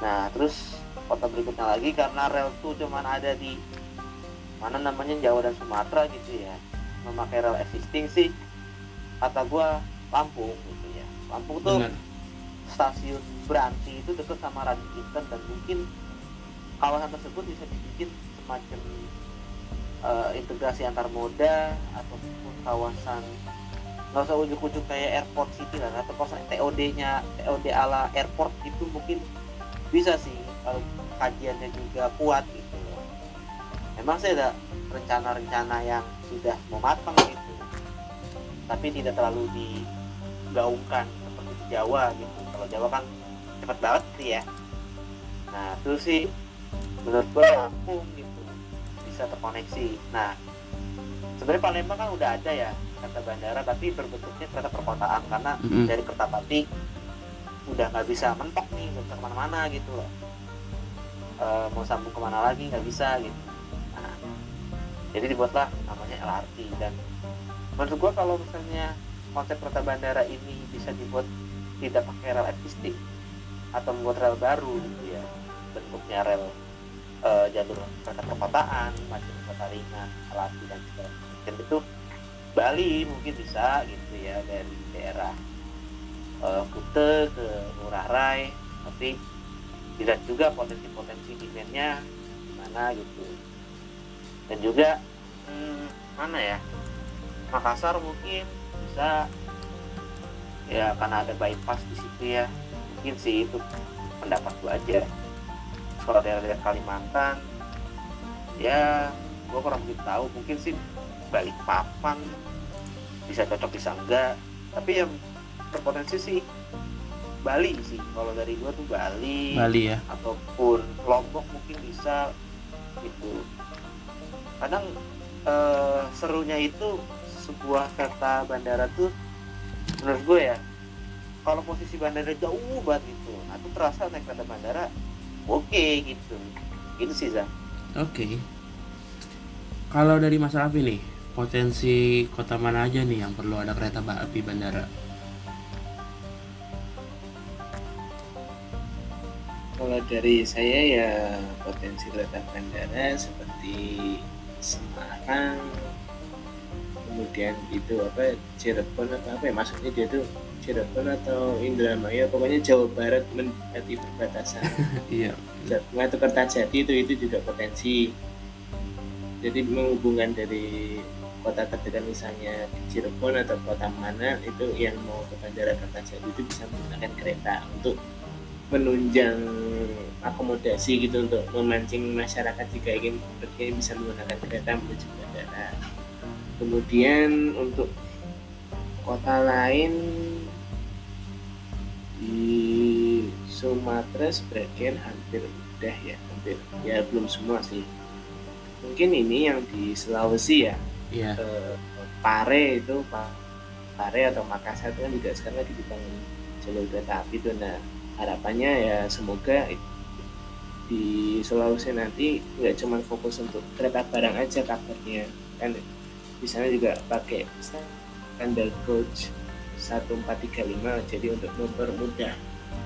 Nah terus kota berikutnya lagi karena rel tuh cuman ada di mana namanya Jawa dan Sumatera gitu ya. Memakai rel existing sih. Kata gua Lampung gitu ya. Lampung tuh benar. stasiun Beranti itu dekat sama Radio Inten dan mungkin kawasan tersebut bisa dibikin semacam eh, integrasi antar moda ataupun kawasan nggak usah ujuk-ujuk kayak airport city lah atau kawasan TOD-nya TOD ala airport itu mungkin bisa sih kalau kajiannya juga kuat gitu memang sih ada rencana-rencana yang sudah mau matang gitu. Tapi tidak terlalu digaungkan seperti di Jawa gitu. Kalau Jawa kan cepet banget sih ya. Nah itu sih menurut gue Lampung gitu bisa terkoneksi. Nah sebenarnya Palembang kan udah ada ya kata bandara tapi berbentuknya kereta perkotaan. Karena Mm-mm. dari Kertapati udah nggak bisa mentok nih nggak bisa ke mana-mana gitu loh. Eh, mau sambung ke mana lagi nggak bisa gitu jadi dibuatlah namanya LRT dan menurut gua kalau misalnya konsep kota bandara ini bisa dibuat tidak pakai rel existing atau membuat rel baru gitu ya bentuknya rel uh, jalur kereta perkotaan macam kota ringan alati dan segala macam itu Bali mungkin bisa gitu ya dari daerah uh, Kute ke Ngurah Rai tapi tidak juga potensi-potensi demandnya gimana gitu dan juga hmm, mana ya? Makassar mungkin bisa. Ya karena ada bypass di situ ya. Mungkin sih itu pendapat gue aja. Kalau daerah-daerah Kalimantan ya gue kurang begitu tahu. Mungkin sih balik papan bisa cocok bisa enggak. Tapi yang berpotensi sih Bali sih. Kalau dari gue tuh Bali Bali ya. ataupun Lombok mungkin bisa gitu kadang eh, serunya itu sebuah kata bandara tuh menurut gue ya kalau posisi bandara jauh banget gitu nah itu terasa naik kereta bandara oke okay, gitu. Gitu sih Zah. Oke. Okay. kalau dari Mas Raffi nih potensi kota mana aja nih yang perlu ada kereta api bandara? Kalau dari saya ya potensi kereta bandara seperti Semarang. Kemudian itu apa Cirebon apa apa ya? Maksudnya dia tuh Cirebon atau Indramayu pokoknya Jawa Barat mendekati perbatasan. Iya. Atau Kertajati itu itu juga potensi. Jadi menghubungkan dari kota terdekat misalnya Cirebon atau kota mana itu yang mau ke Bandara Kertajati itu bisa menggunakan kereta untuk menunjang akomodasi gitu untuk memancing masyarakat jika ingin pergi bisa menggunakan kereta menuju bandara. Kemudian untuk kota lain di Sumatera sebagian hampir udah ya hampir ya belum semua sih. Mungkin ini yang di Sulawesi ya. Yeah. eh, Pare itu Pare atau Makassar itu kan juga sekarang lagi dibangun jalur kereta api itu nah harapannya ya semoga di Sulawesi nanti nggak cuma fokus untuk kereta barang aja kabarnya. Kan di sana juga pakai standar coach 1435 jadi untuk mempermudah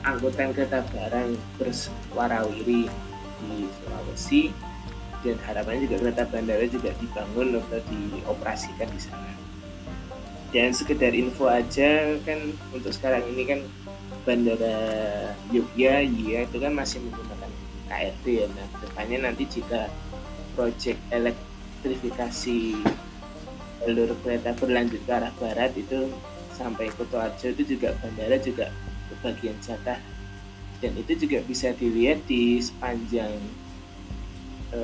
angkutan kereta barang berwarawiri di Sulawesi. Dan harapannya juga kereta bandara juga dibangun atau dioperasikan di sana dan sekedar info aja kan untuk sekarang ini kan bandara Yogyakarta ya itu kan masih menggunakan KRT ya. Nah depannya nanti jika proyek elektrifikasi jalur kereta berlanjut ke arah barat itu sampai Kutoarjo itu juga bandara juga bagian jatah. Dan itu juga bisa dilihat di sepanjang e,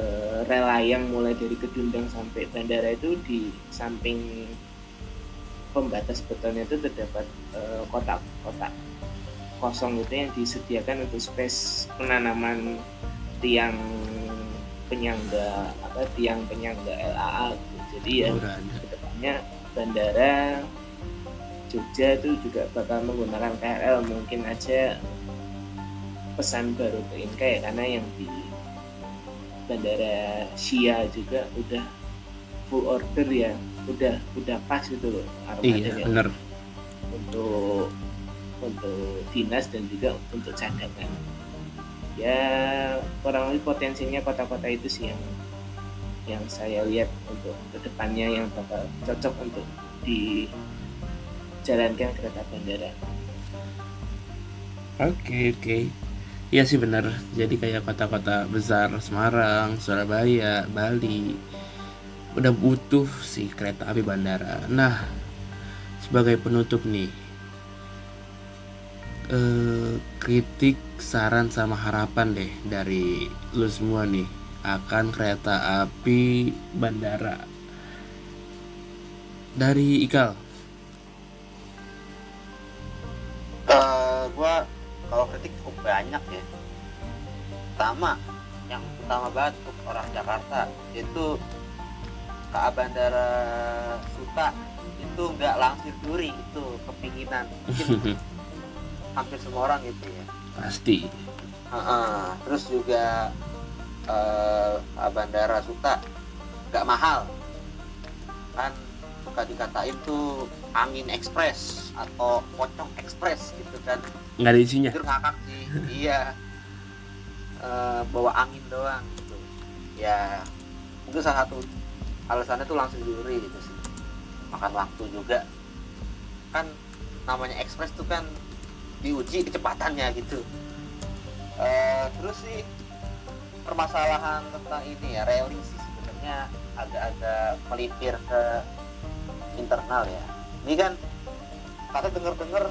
rel layang mulai dari Kedundang sampai bandara itu di samping pembatas betonnya itu terdapat kotak-kotak kosong itu yang disediakan untuk space penanaman tiang penyangga apa tiang penyangga LAA gitu. jadi ya ke depannya bandara Jogja itu juga bakal menggunakan KRL mungkin aja pesan baru ke Inka ya karena yang di bandara Sia juga udah full order ya udah udah pas gitu loh iya benar untuk untuk dinas dan juga untuk cadangan ya kurang lebih potensinya kota-kota itu sih yang yang saya lihat untuk ke depannya yang bakal cocok untuk dijalankan kereta bandara. Oke okay, oke, okay. iya sih benar. Jadi kayak kota-kota besar Semarang, Surabaya, Bali udah butuh sih kereta api bandara. Nah sebagai penutup nih, eh, kritik, saran sama harapan deh dari lu semua nih akan kereta api bandara. Dari Ikal. Uh, gua kalau kritik cukup banyak ya. Pertama, yang utama banget untuk orang Jakarta itu KA Bandara Suta itu nggak langsir duri itu kepinginan. Mungkin hampir semua orang gitu ya. Pasti. Uh -uh. terus juga uh, bandara Suta nggak mahal. Kan suka dikatain tuh angin ekspres atau pocong ekspres gitu kan. Nggak ada isinya? Ngakak sih. Iya. Eh, bawa angin doang gitu. Ya mungkin salah satu alasannya tuh langsung diuri gitu sih. Makan waktu juga. Kan namanya ekspres tuh kan diuji kecepatannya gitu. Eh, terus sih permasalahan tentang ini ya railing sih sebenarnya agak-agak melipir ke internal ya. Ini kan kata denger-denger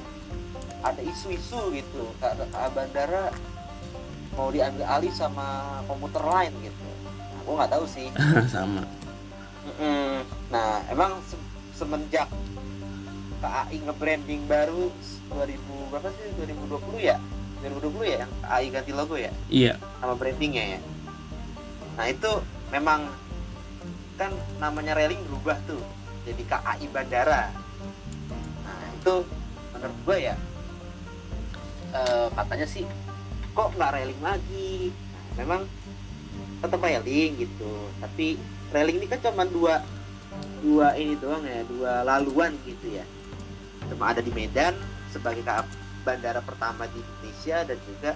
ada isu-isu gitu. Bandara mau diambil alih sama komuter lain gitu. Nah, gue nggak tahu sih. Sama Mm-mm. nah emang se- semenjak KAI nge-branding baru 2000 berapa sih? 2020 ya? 2020 ya yang KAI ganti logo ya? Iya. Sama brandingnya ya? Nah itu memang kan namanya railing berubah tuh jadi KAI Bandara. Nah itu menurut gue ya eh, katanya sih kok nggak railing lagi? Nah, memang tetap railing gitu tapi railing ini kan cuma dua dua ini doang ya dua laluan gitu ya. Cuma ada di Medan sebagai bandara pertama di Indonesia dan juga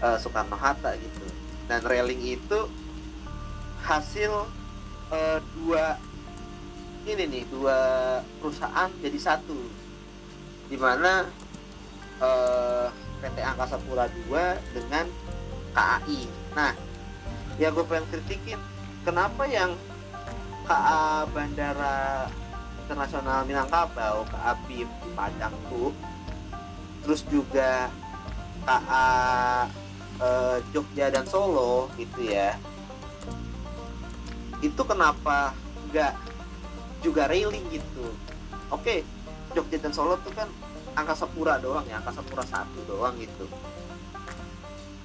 eh, Soekarno Hatta gitu. Dan railing itu hasil eh, dua ini nih dua perusahaan jadi satu. Di mana eh, PT Angkasa Pura II dengan KAI nah yang gue pengen kritikin kenapa yang KA Bandara Internasional Minangkabau KA BIM Padang tuh terus juga KA eh, Jogja dan Solo gitu ya itu kenapa nggak juga railing gitu? Oke Jogja dan Solo tuh kan angkasa pura doang ya angkasa pura satu doang gitu.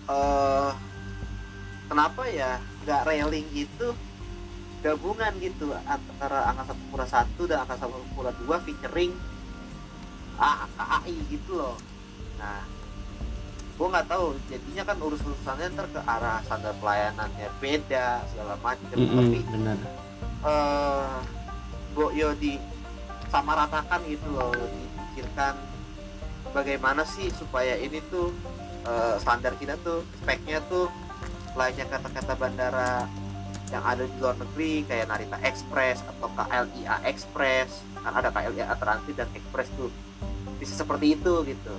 Eh kenapa ya nggak railing gitu gabungan gitu antara angkasa pura satu dan angkasa pura dua featuring A- KAI gitu loh. Nah gue nggak tahu. Jadinya kan urus urusannya ntar ke arah standar pelayanannya beda segala macam tapi Mm-mm, benar eh Boyo di sama ratakan gitu loh dipikirkan bagaimana sih supaya ini tuh eh, standar kita tuh speknya tuh lainnya kata-kata bandara yang ada di luar negeri kayak Narita Express atau KLIA Express kan ada KLIA Transit dan Express tuh bisa seperti itu gitu.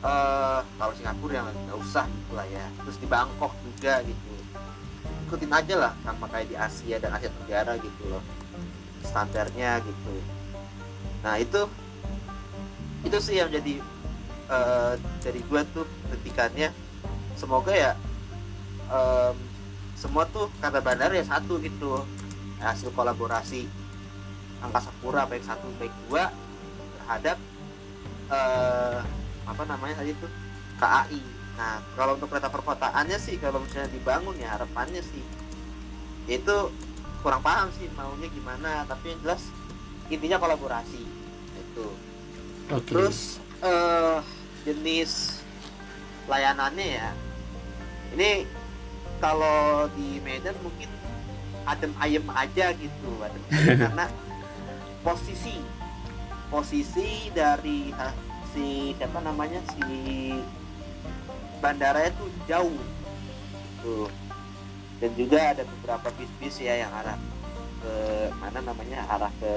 Eh kalau Singapura yang nggak usah gitu lah ya. Terus di Bangkok juga gitu. Ikutin aja lah sama kayak di Asia dan Asia Tenggara gitu loh. Standarnya gitu. Nah itu itu sih yang jadi eh, dari gua tuh kritikannya. Semoga ya em, semua tuh kata bandar ya satu gitu. Hasil kolaborasi angkasa pura baik satu baik dua terhadap eh, apa namanya tadi tuh? KAI nah kalau untuk kereta perkotaannya sih kalau misalnya dibangun ya harapannya sih itu kurang paham sih maunya gimana tapi yang jelas intinya kolaborasi itu oke. Terus eh jenis layanannya ya. Ini kalau di Medan mungkin adem ayem aja gitu, adem ayem. Karena posisi posisi dari si siapa namanya si bandaranya tuh jauh tuh dan juga ada beberapa bis-bis ya yang arah ke mana namanya arah ke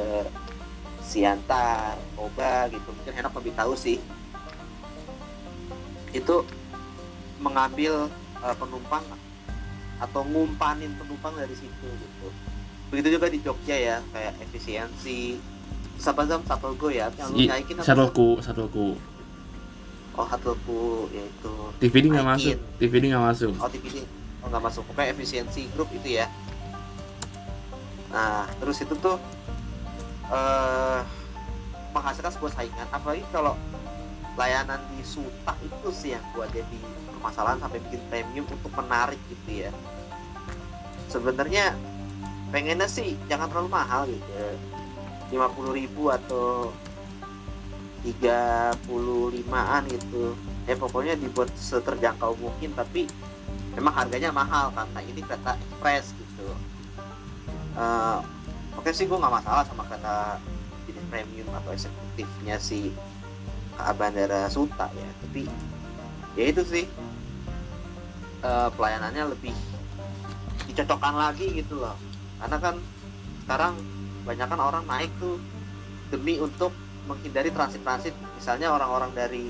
Siantar, Oba gitu. Mungkin enak lebih tahu sih. Itu mengambil eh, penumpang atau ngumpanin penumpang dari situ gitu. Begitu juga di Jogja ya kayak efisiensi. Siapa zam satu go ya yang lu I- naikin apa? shuttleku shuttleku oh satuku yaitu TVD nggak masuk TVD nggak masuk. Oh TPD oh nggak masuk. Pokoknya efisiensi grup itu ya. Nah terus itu tuh eh menghasilkan sebuah saingan. Apalagi kalau layanan di Suta itu sih yang gua jadi permasalahan sampai bikin premium untuk menarik gitu ya. Sebenarnya pengennya sih jangan terlalu mahal gitu lima puluh ribu atau 35an gitu. Ya pokoknya dibuat seterjangkau mungkin tapi memang harganya mahal karena ini kereta ekspres gitu. Eh, oke sih gue nggak masalah sama kata jenis premium atau eksekutifnya si Bandara Suta ya. Tapi ya itu sih eh, pelayanannya lebih dicocokkan lagi gitu loh. Karena kan sekarang banyak kan orang naik tuh demi untuk menghindari transit-transit. Misalnya orang-orang dari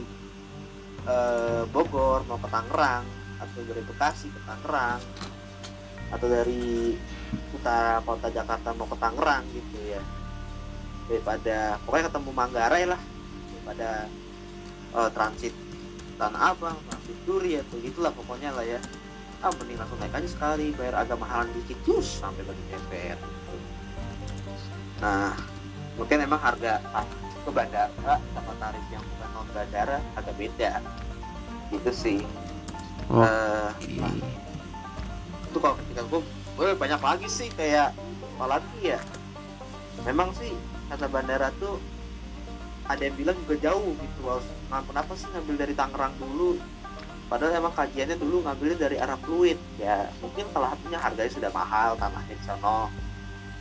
eh, Bogor mau ke Tangerang atau dari Bekasi ke Tangerang atau dari utara kota Jakarta mau ke Tangerang gitu ya. Daripada pokoknya ketemu Manggarai lah daripada eh, transit Tanah Abang transit Duri atau gitulah pokoknya lah ya. Ah mending langsung naik aja sekali bayar agak mahalan dikit terus sampai bagi DPR nah mungkin emang harga ah, ke bandara sama tarif yang bukan non bandara agak beda. Gitu sih. Oh, Eh, Oke. itu kalau ketika gue gue banyak lagi sih kayak apalagi ya. Memang sih kata bandara tuh ada yang bilang juga jauh gitu harus nah, kenapa sih ngambil dari Tangerang dulu? Padahal emang kajiannya dulu ngambilnya dari arah Fluid. Ya mungkin salah satunya harganya sudah mahal tanahnya di sono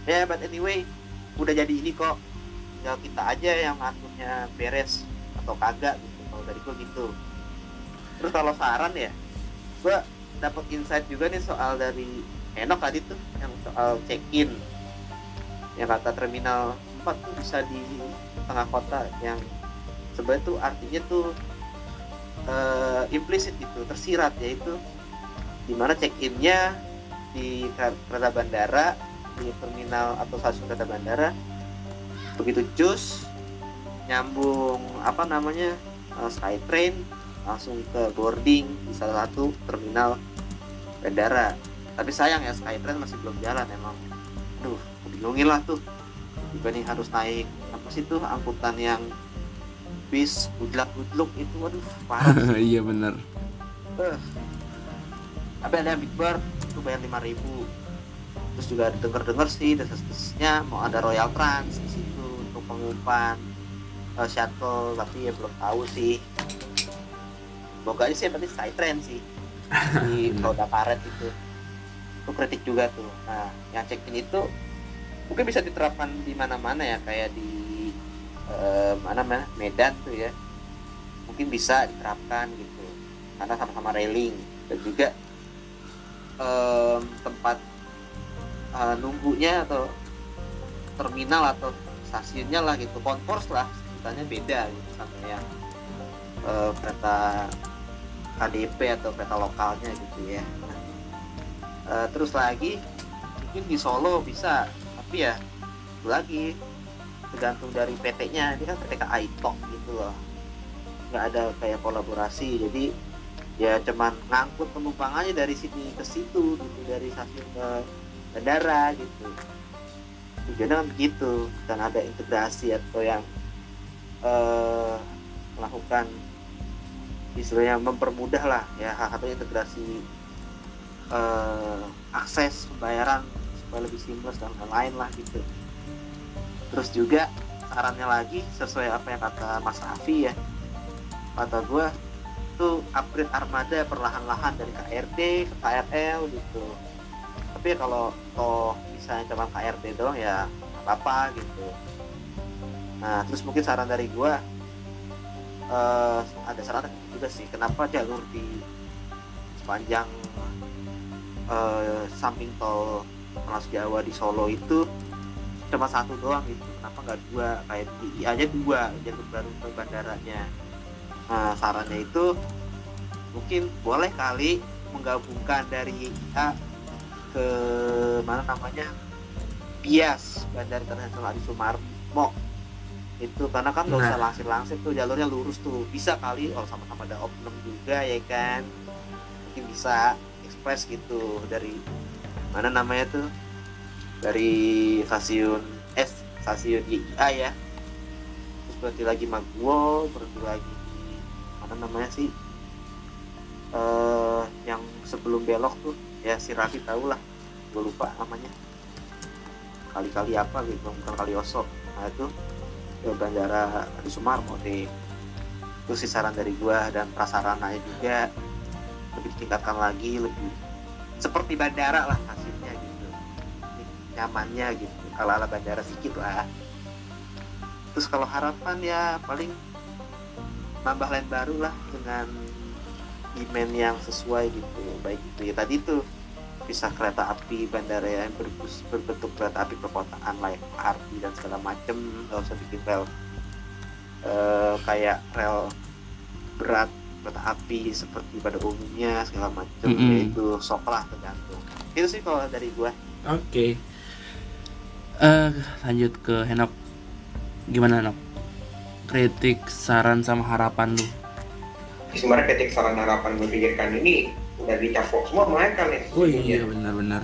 ya but anyway udah jadi ini kok. Tinggal kita aja yang ngaturnya beres atau kagak gitu kalau dari gue gitu. Terus kalau saran ya gue dapat insight juga nih soal dari Enok tadi tuh yang soal check in yang kata terminal 4 tuh bisa di tengah kota yang sebenarnya tuh artinya tuh eh, implisit gitu tersirat yaitu di mana check innya di kereta bandara di terminal atau stasiun kereta bandara begitu cus nyambung apa namanya eh, Skytrain langsung ke boarding di salah satu terminal bandara. Tapi sayang ya Skytrain masih belum jalan emang. Aduh bingungin lah tuh dibanding harus naik apa sih tuh angkutan yang bis gudlak gudluk itu? Waduh parah iya bener. tapi ada yang Big Bird itu bayar 5000 terus juga denger dengar sih desas-desasnya mau ada Royal Trans di situ untuk pengumpan eh, shuttle tapi ya belum tahu sih. Semoga sih yang penting Skytrain sih. Di roda karet itu. Itu kritik juga tuh. Nah yang check in itu mungkin bisa diterapkan di mana-mana ya kayak di mana mana Medan tuh ya. Mungkin bisa diterapkan gitu. Karena sama-sama railing. Dan juga em, tempat eh, nunggunya atau terminal atau stasiunnya lah gitu. Konvers lah sebutannya beda gitu. Sama yang eh, kereta KDP atau kereta lokalnya gitu ya. Eh, terus lagi mungkin di Solo bisa. Tapi ya lagi tergantung dari PT-nya ini kan PT KAI Tok gitu loh. Nggak ada kayak kolaborasi. Jadi ya cuman ngangkut penumpang aja dari sini ke situ gitu dari stasiun ke bandara gitu. Tujuannya kan begitu. Dan ada integrasi atau yang eh, melakukan istilahnya mempermudah lah ya hal satu integrasi eh, akses pembayaran supaya lebih seamless dan lain-lain lah gitu terus juga sarannya lagi sesuai apa yang kata Mas Afi ya. Kata gue tuh upgrade armada perlahan-lahan dari KRD ke KRL gitu. Tapi kalau toh misalnya cuma KRD doang ya apa-apa gitu. Nah terus mungkin saran dari gue eh, ada saran juga sih kenapa jalur di sepanjang eh, samping tol Trans Jawa di Solo itu cuma satu doang gitu. Kenapa nggak dua? Kayak di aja dua jalur baru ke bandaranya. Nah sarannya itu mungkin boleh kali menggabungkan dari IA ke mana namanya? Bias Bandara Internasional Adi Sumarmo. Itu karena kan nggak usah Nah. langsir-langsir tuh jalurnya lurus tuh. Bisa kali kalau sama-sama ada oknum juga ya kan? Mungkin bisa ekspres gitu dari mana namanya tuh dari stasiun S stasiun YIA ya. Terus berhenti lagi Maguwo berhenti lagi di mana namanya sih eh yang sebelum belok tuh. Ya si Raffi tahu lah gue lupa namanya. Kali-kali apa gitu bukan kali Oso. Nah itu ke bandara Adi Sumarmo deh. Itu sih saran dari gua dan prasarananya juga. Lebih ditingkatkan lagi lebih seperti bandara lah gitu nyamannya gitu. Ala ala bandara sedikit lah terus kalau harapan ya paling nambah lain baru lah dengan demand yang sesuai gitu. Baik itu ya tadi tuh bisa kereta api bandara yang berbus- berbentuk kereta api perkotaan layak MRT dan segala macem nggak usah bikin rel eh, kayak rel berat kereta api seperti pada umumnya segala macem Mm-mm. yaitu sok lah tergantung. Itu sih kalau dari gua. Oke. Eh lanjut ke Henok. Gimana Henok? Kritik, saran sama harapan lu. sebenarnya ketik saran harapan gue pikirkan ini udah dicapok semua mereka nih Oh iya benar-benar.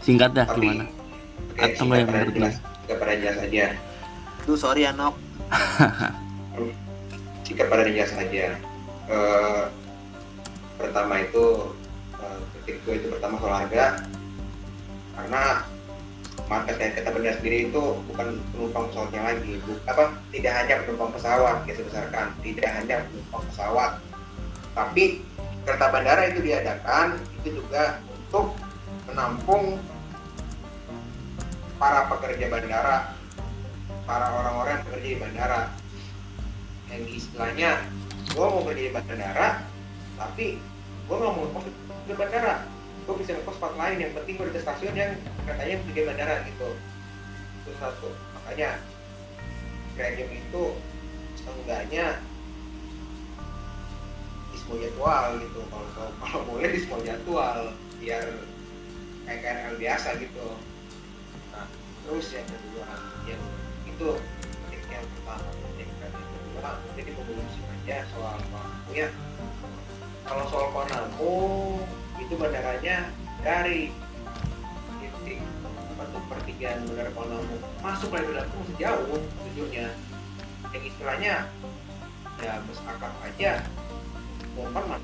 Singkat dah Tapi- gimana? Oke, Atau nggak yang menurut jelas singkat pada jelas aja tuh sorry ya Nok singkat pada jelas aja Eh, pertama itu eh, ketik gue itu pertama soal harga karena market yang kita benar sendiri itu bukan penumpang pesawatnya lagi. Bu- apa tidak hanya penumpang pesawat ya sebesarkan. Tidak hanya penumpang pesawat. Tapi kereta bandara itu diadakan itu juga untuk menampung para pekerja bandara para orang-orang yang bekerja di bandara. Yang istilahnya gue mau kerja di bandara tapi gue nggak mau ngekos di bandara gue bisa ngekos spot lain yang penting gue di stasiun yang katanya di bandara gitu. Itu satu. Makanya premium itu seenggaknya di semua jadwal gitu. Kalau kalau, boleh di semua jadwal biar kayak KRL biasa gitu. Nah terus yang kedua yang itu yang pertama yang kedua jadi pengungsi aja soal waktunya kalau soal Konamu itu bandaranya dari titik bentuk pertigaan bandara Konamu masuk lagi dalam masih jauh sejujurnya yang istilahnya ya bus akap aja. Umpan mah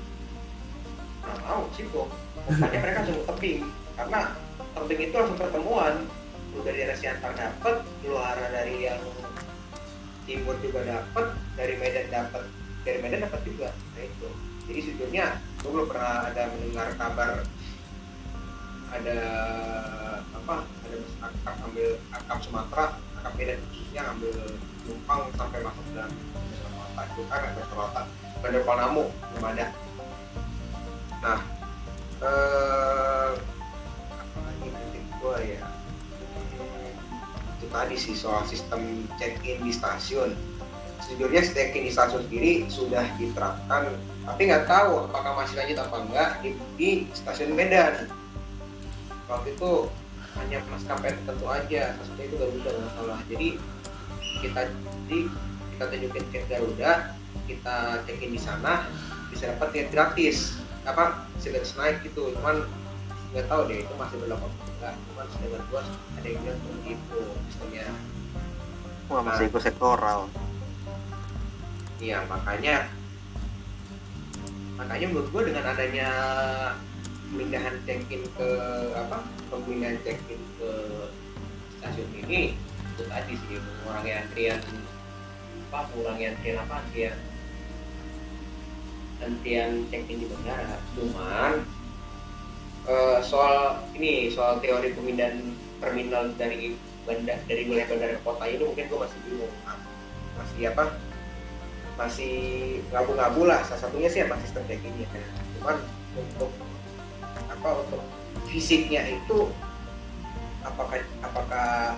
nggak mau situ umpannya mereka langsung tebing karena tebing itu langsung pertemuan. Lu dari daerah Siantar dapat lu arah dari yang timur juga dapat dari Medan dapat dari Medan dapat juga. Nah itu. Jadi sejujurnya gue belum pernah ada mendengar kabar ada apa ada akap ambil akap Sumatera akap Medan khususnya ambil numpang sampai masuk dalam Sumatera itu kan ada Sumatera Bandar Panamu belum ada. Nah eh, apa lagi kritik gue ya itu tadi sih soal sistem check-in di stasiun. Sejujurnya check-in di stasiun sendiri sudah diterapkan tapi nggak tahu apakah masih lanjut apa enggak di, di stasiun Medan. Waktu itu hanya maskapai tertentu aja maksudnya itu Garuda nggak salah. Jadi kita di kita tunjukin tiket Garuda kita check-in di sana bisa dapat tiket gratis. Apa silence naik gitu. Cuman nggak tahu deh itu masih berlaku apa enggak. Cuman sedengar gua ada yang bilang seperti itu sistemnya. Wah masih ikut sektoral. Iya makanya makanya menurut gue dengan adanya pemindahan check-in ke apa pemindahan check-in ke stasiun ini itu tadi sih mengurangi antrian apa mengurangi antrian apa antrian antrian check-in di bandara. Cuman eh, soal ini soal teori pemindahan terminal dari bandar dari wilayah bandara kota itu mungkin gue masih bingung. Masih apa masih ngabu-ngabu lah. Salah satunya sih apa sistem kayak gini ya. Cuman untuk apa untuk fisiknya itu apakah apakah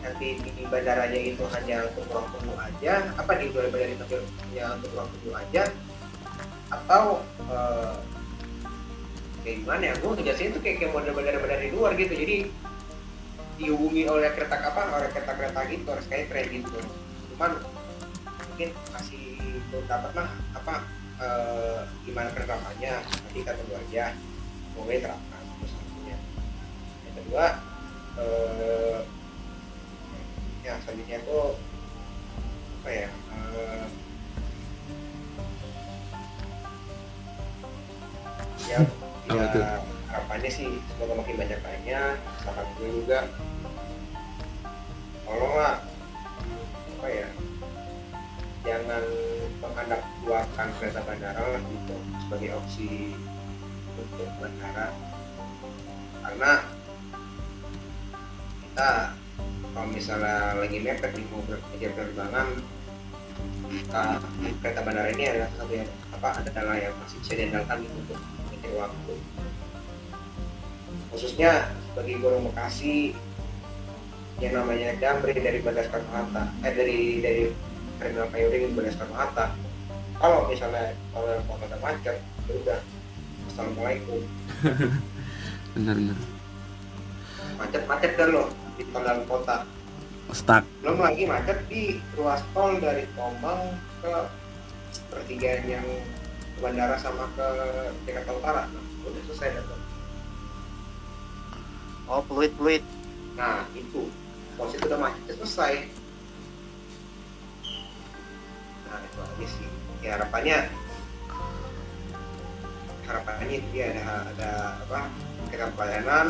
nanti di bandaranya itu hanya untuk ruang tunggu aja? Apa di bandara bandara itu hanya untuk ruang tunggu aja? Atau eh, kayak gimana ya? Gue ngejelasin itu kayak kayak model bandara-bandara di luar gitu. Jadi dihubungi oleh kereta apa? Oleh kereta-kereta gitu harus kayak tren gitu. Cuman mungkin masih belum dapat lah apa eh, gimana penerapannya nanti kita tunggu aja. Semoga diterapkan itu satunya yang kedua eh, ya selanjutnya itu apa ya eh, ya ya harapannya sih semoga makin banyak lainnya sahabat gue juga. Tolonglah apa ya jangan menghadap keluarkan kereta bandara lah gitu sebagai opsi untuk bandara. Karena kita kalau misalnya lagi mepet mau berpikir penerbangan uh, kereta bandara ini adalah satu yang apa adalah yang masih bisa diandalkan gitu untuk mengatur waktu. Khususnya bagi guru Bekasi yang namanya Damri dari Bandar Soekarno Hatta eh dari dari Terminal Kayuring Bandar Soekarno Hatta. Kalau misalnya kalau yang kota ada macet ya udah assalamualaikum. Bener-bener macet-macet kan lo di tol dalam kota. Stuck. Belum lagi macet di ruas tol dari Tombang ke pertigaan yang ke bandara sama ke Jakarta Utara. Nah, udah selesai dah tuh. oh peluit peluit nah itu. Pos itu udah macet selesai nah itu aja sih. Ya harapannya harapannya itu dia ada ada apa kita pelayanan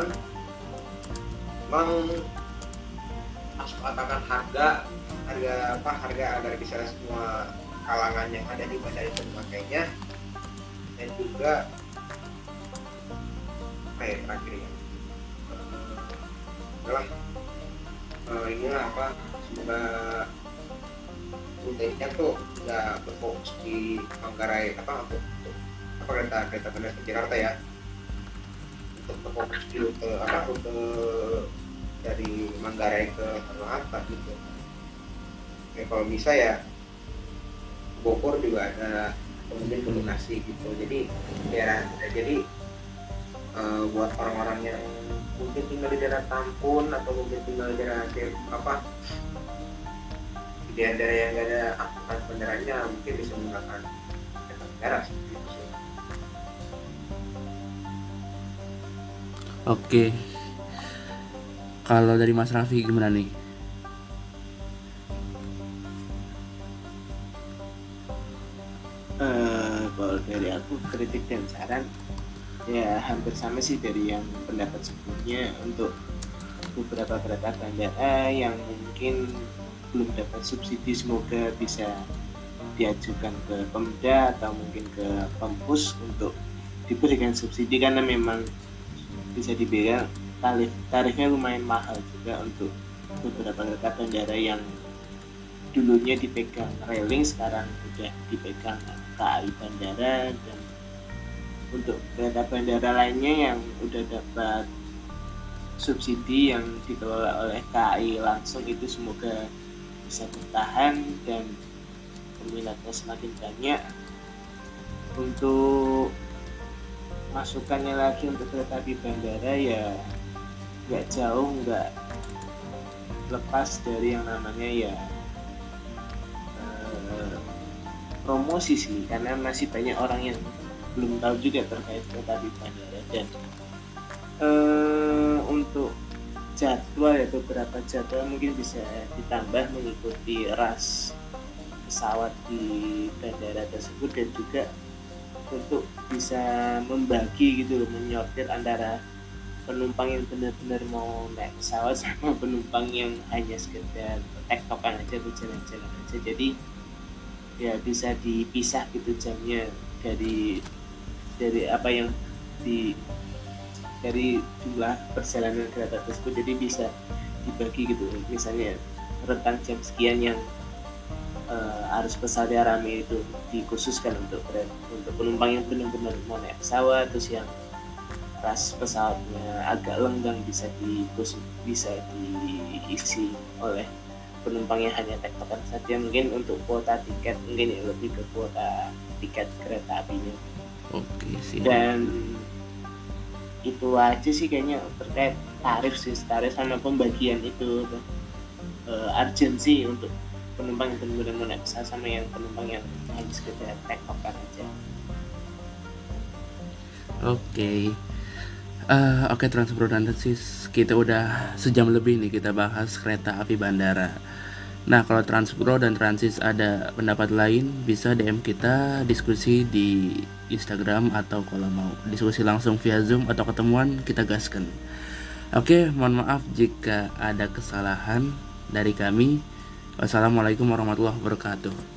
memang harus mengatakan harga harga apa harga agar bisa semua kalangan yang ada di bandara itu memakainya dan juga apa ya terakhir ya. Adalah eh, inilah apa semoga rutenya tuh nggak berfokus di Manggarai apa untuk, apa kereta kereta bandara ke Jakarta ya. Untuk berfokus di rute apa rute dari Manggarai ke Hatta gitu. Ya kalau bisa ya Bogor juga ada kemudian ke Bekasi gitu. Jadi ya jadi eh, buat orang-orang yang mungkin tinggal di daerah Tampun atau mungkin tinggal di daerah daerah- apa di daerah yang nggak ada angkutan bandaranya mungkin bisa menggunakan kereta bandara seperti itu sih. oke kalau dari Mas Raffi gimana nih Eh, kalau dari aku kritik dan saran ya hampir sama sih dari yang pendapat sebelumnya untuk beberapa kereta bandara yang mungkin belum dapat subsidi semoga bisa diajukan ke Pemda atau mungkin ke Pempus untuk diberikan subsidi karena memang bisa dibilang tarif tarifnya lumayan mahal juga untuk beberapa kereta bandara yang dulunya dipegang railing sekarang udah dipegang KAI bandara. Dan untuk kereta bandara lainnya yang udah dapat subsidi yang dikelola oleh KAI langsung itu semoga bisa bertahan dan peminatnya semakin banyak. Untuk masukannya lagi untuk kereta api bandara ya nggak jauh nggak lepas dari yang namanya ya eh, promosi sih. Karena masih banyak orang yang belum tahu juga terkait kereta api bandara. Dan eh, untuk jadwal ya beberapa jadwal mungkin bisa ditambah mengikuti ras pesawat di bandara tersebut dan juga untuk bisa membagi gitu loh menyortir antara penumpang yang benar-benar mau naik pesawat sama penumpang yang hanya sekedar tektokan aja atau jalan-jalan aja. Jadi ya bisa dipisah gitu jamnya dari dari apa yang di dari jumlah perjalanan kereta tersebut jadi bisa dibagi gitu. Misalnya rentang jam sekian yang eh, arus pesawatnya rame itu dikhususkan untuk untuk penumpang yang benar-benar mau naik pesawat terus yang ras pesawatnya agak lenggang bisa di bisa diisi oleh penumpang yang hanya tektokan saja. Mungkin untuk kuota tiket mungkin ya lebih ke kuota tiket kereta apinya. Oke sih dan itu aja sih kayaknya terkait tarif sih tarif sama pembagian itu uh, urgency untuk penumpang yang benar-benar naik sama yang penumpang yang hanya sekedar tektokan aja Oke. Eh, Oke dan Tesis kita udah sejam lebih nih kita bahas kereta api bandara. Nah kalau Transpro dan Transis ada pendapat lain bisa DM kita diskusi di Instagram atau kalau mau diskusi langsung via Zoom atau ketemuan kita gaskan. Oke mohon maaf jika ada kesalahan dari kami. Wassalamualaikum warahmatullahi wabarakatuh.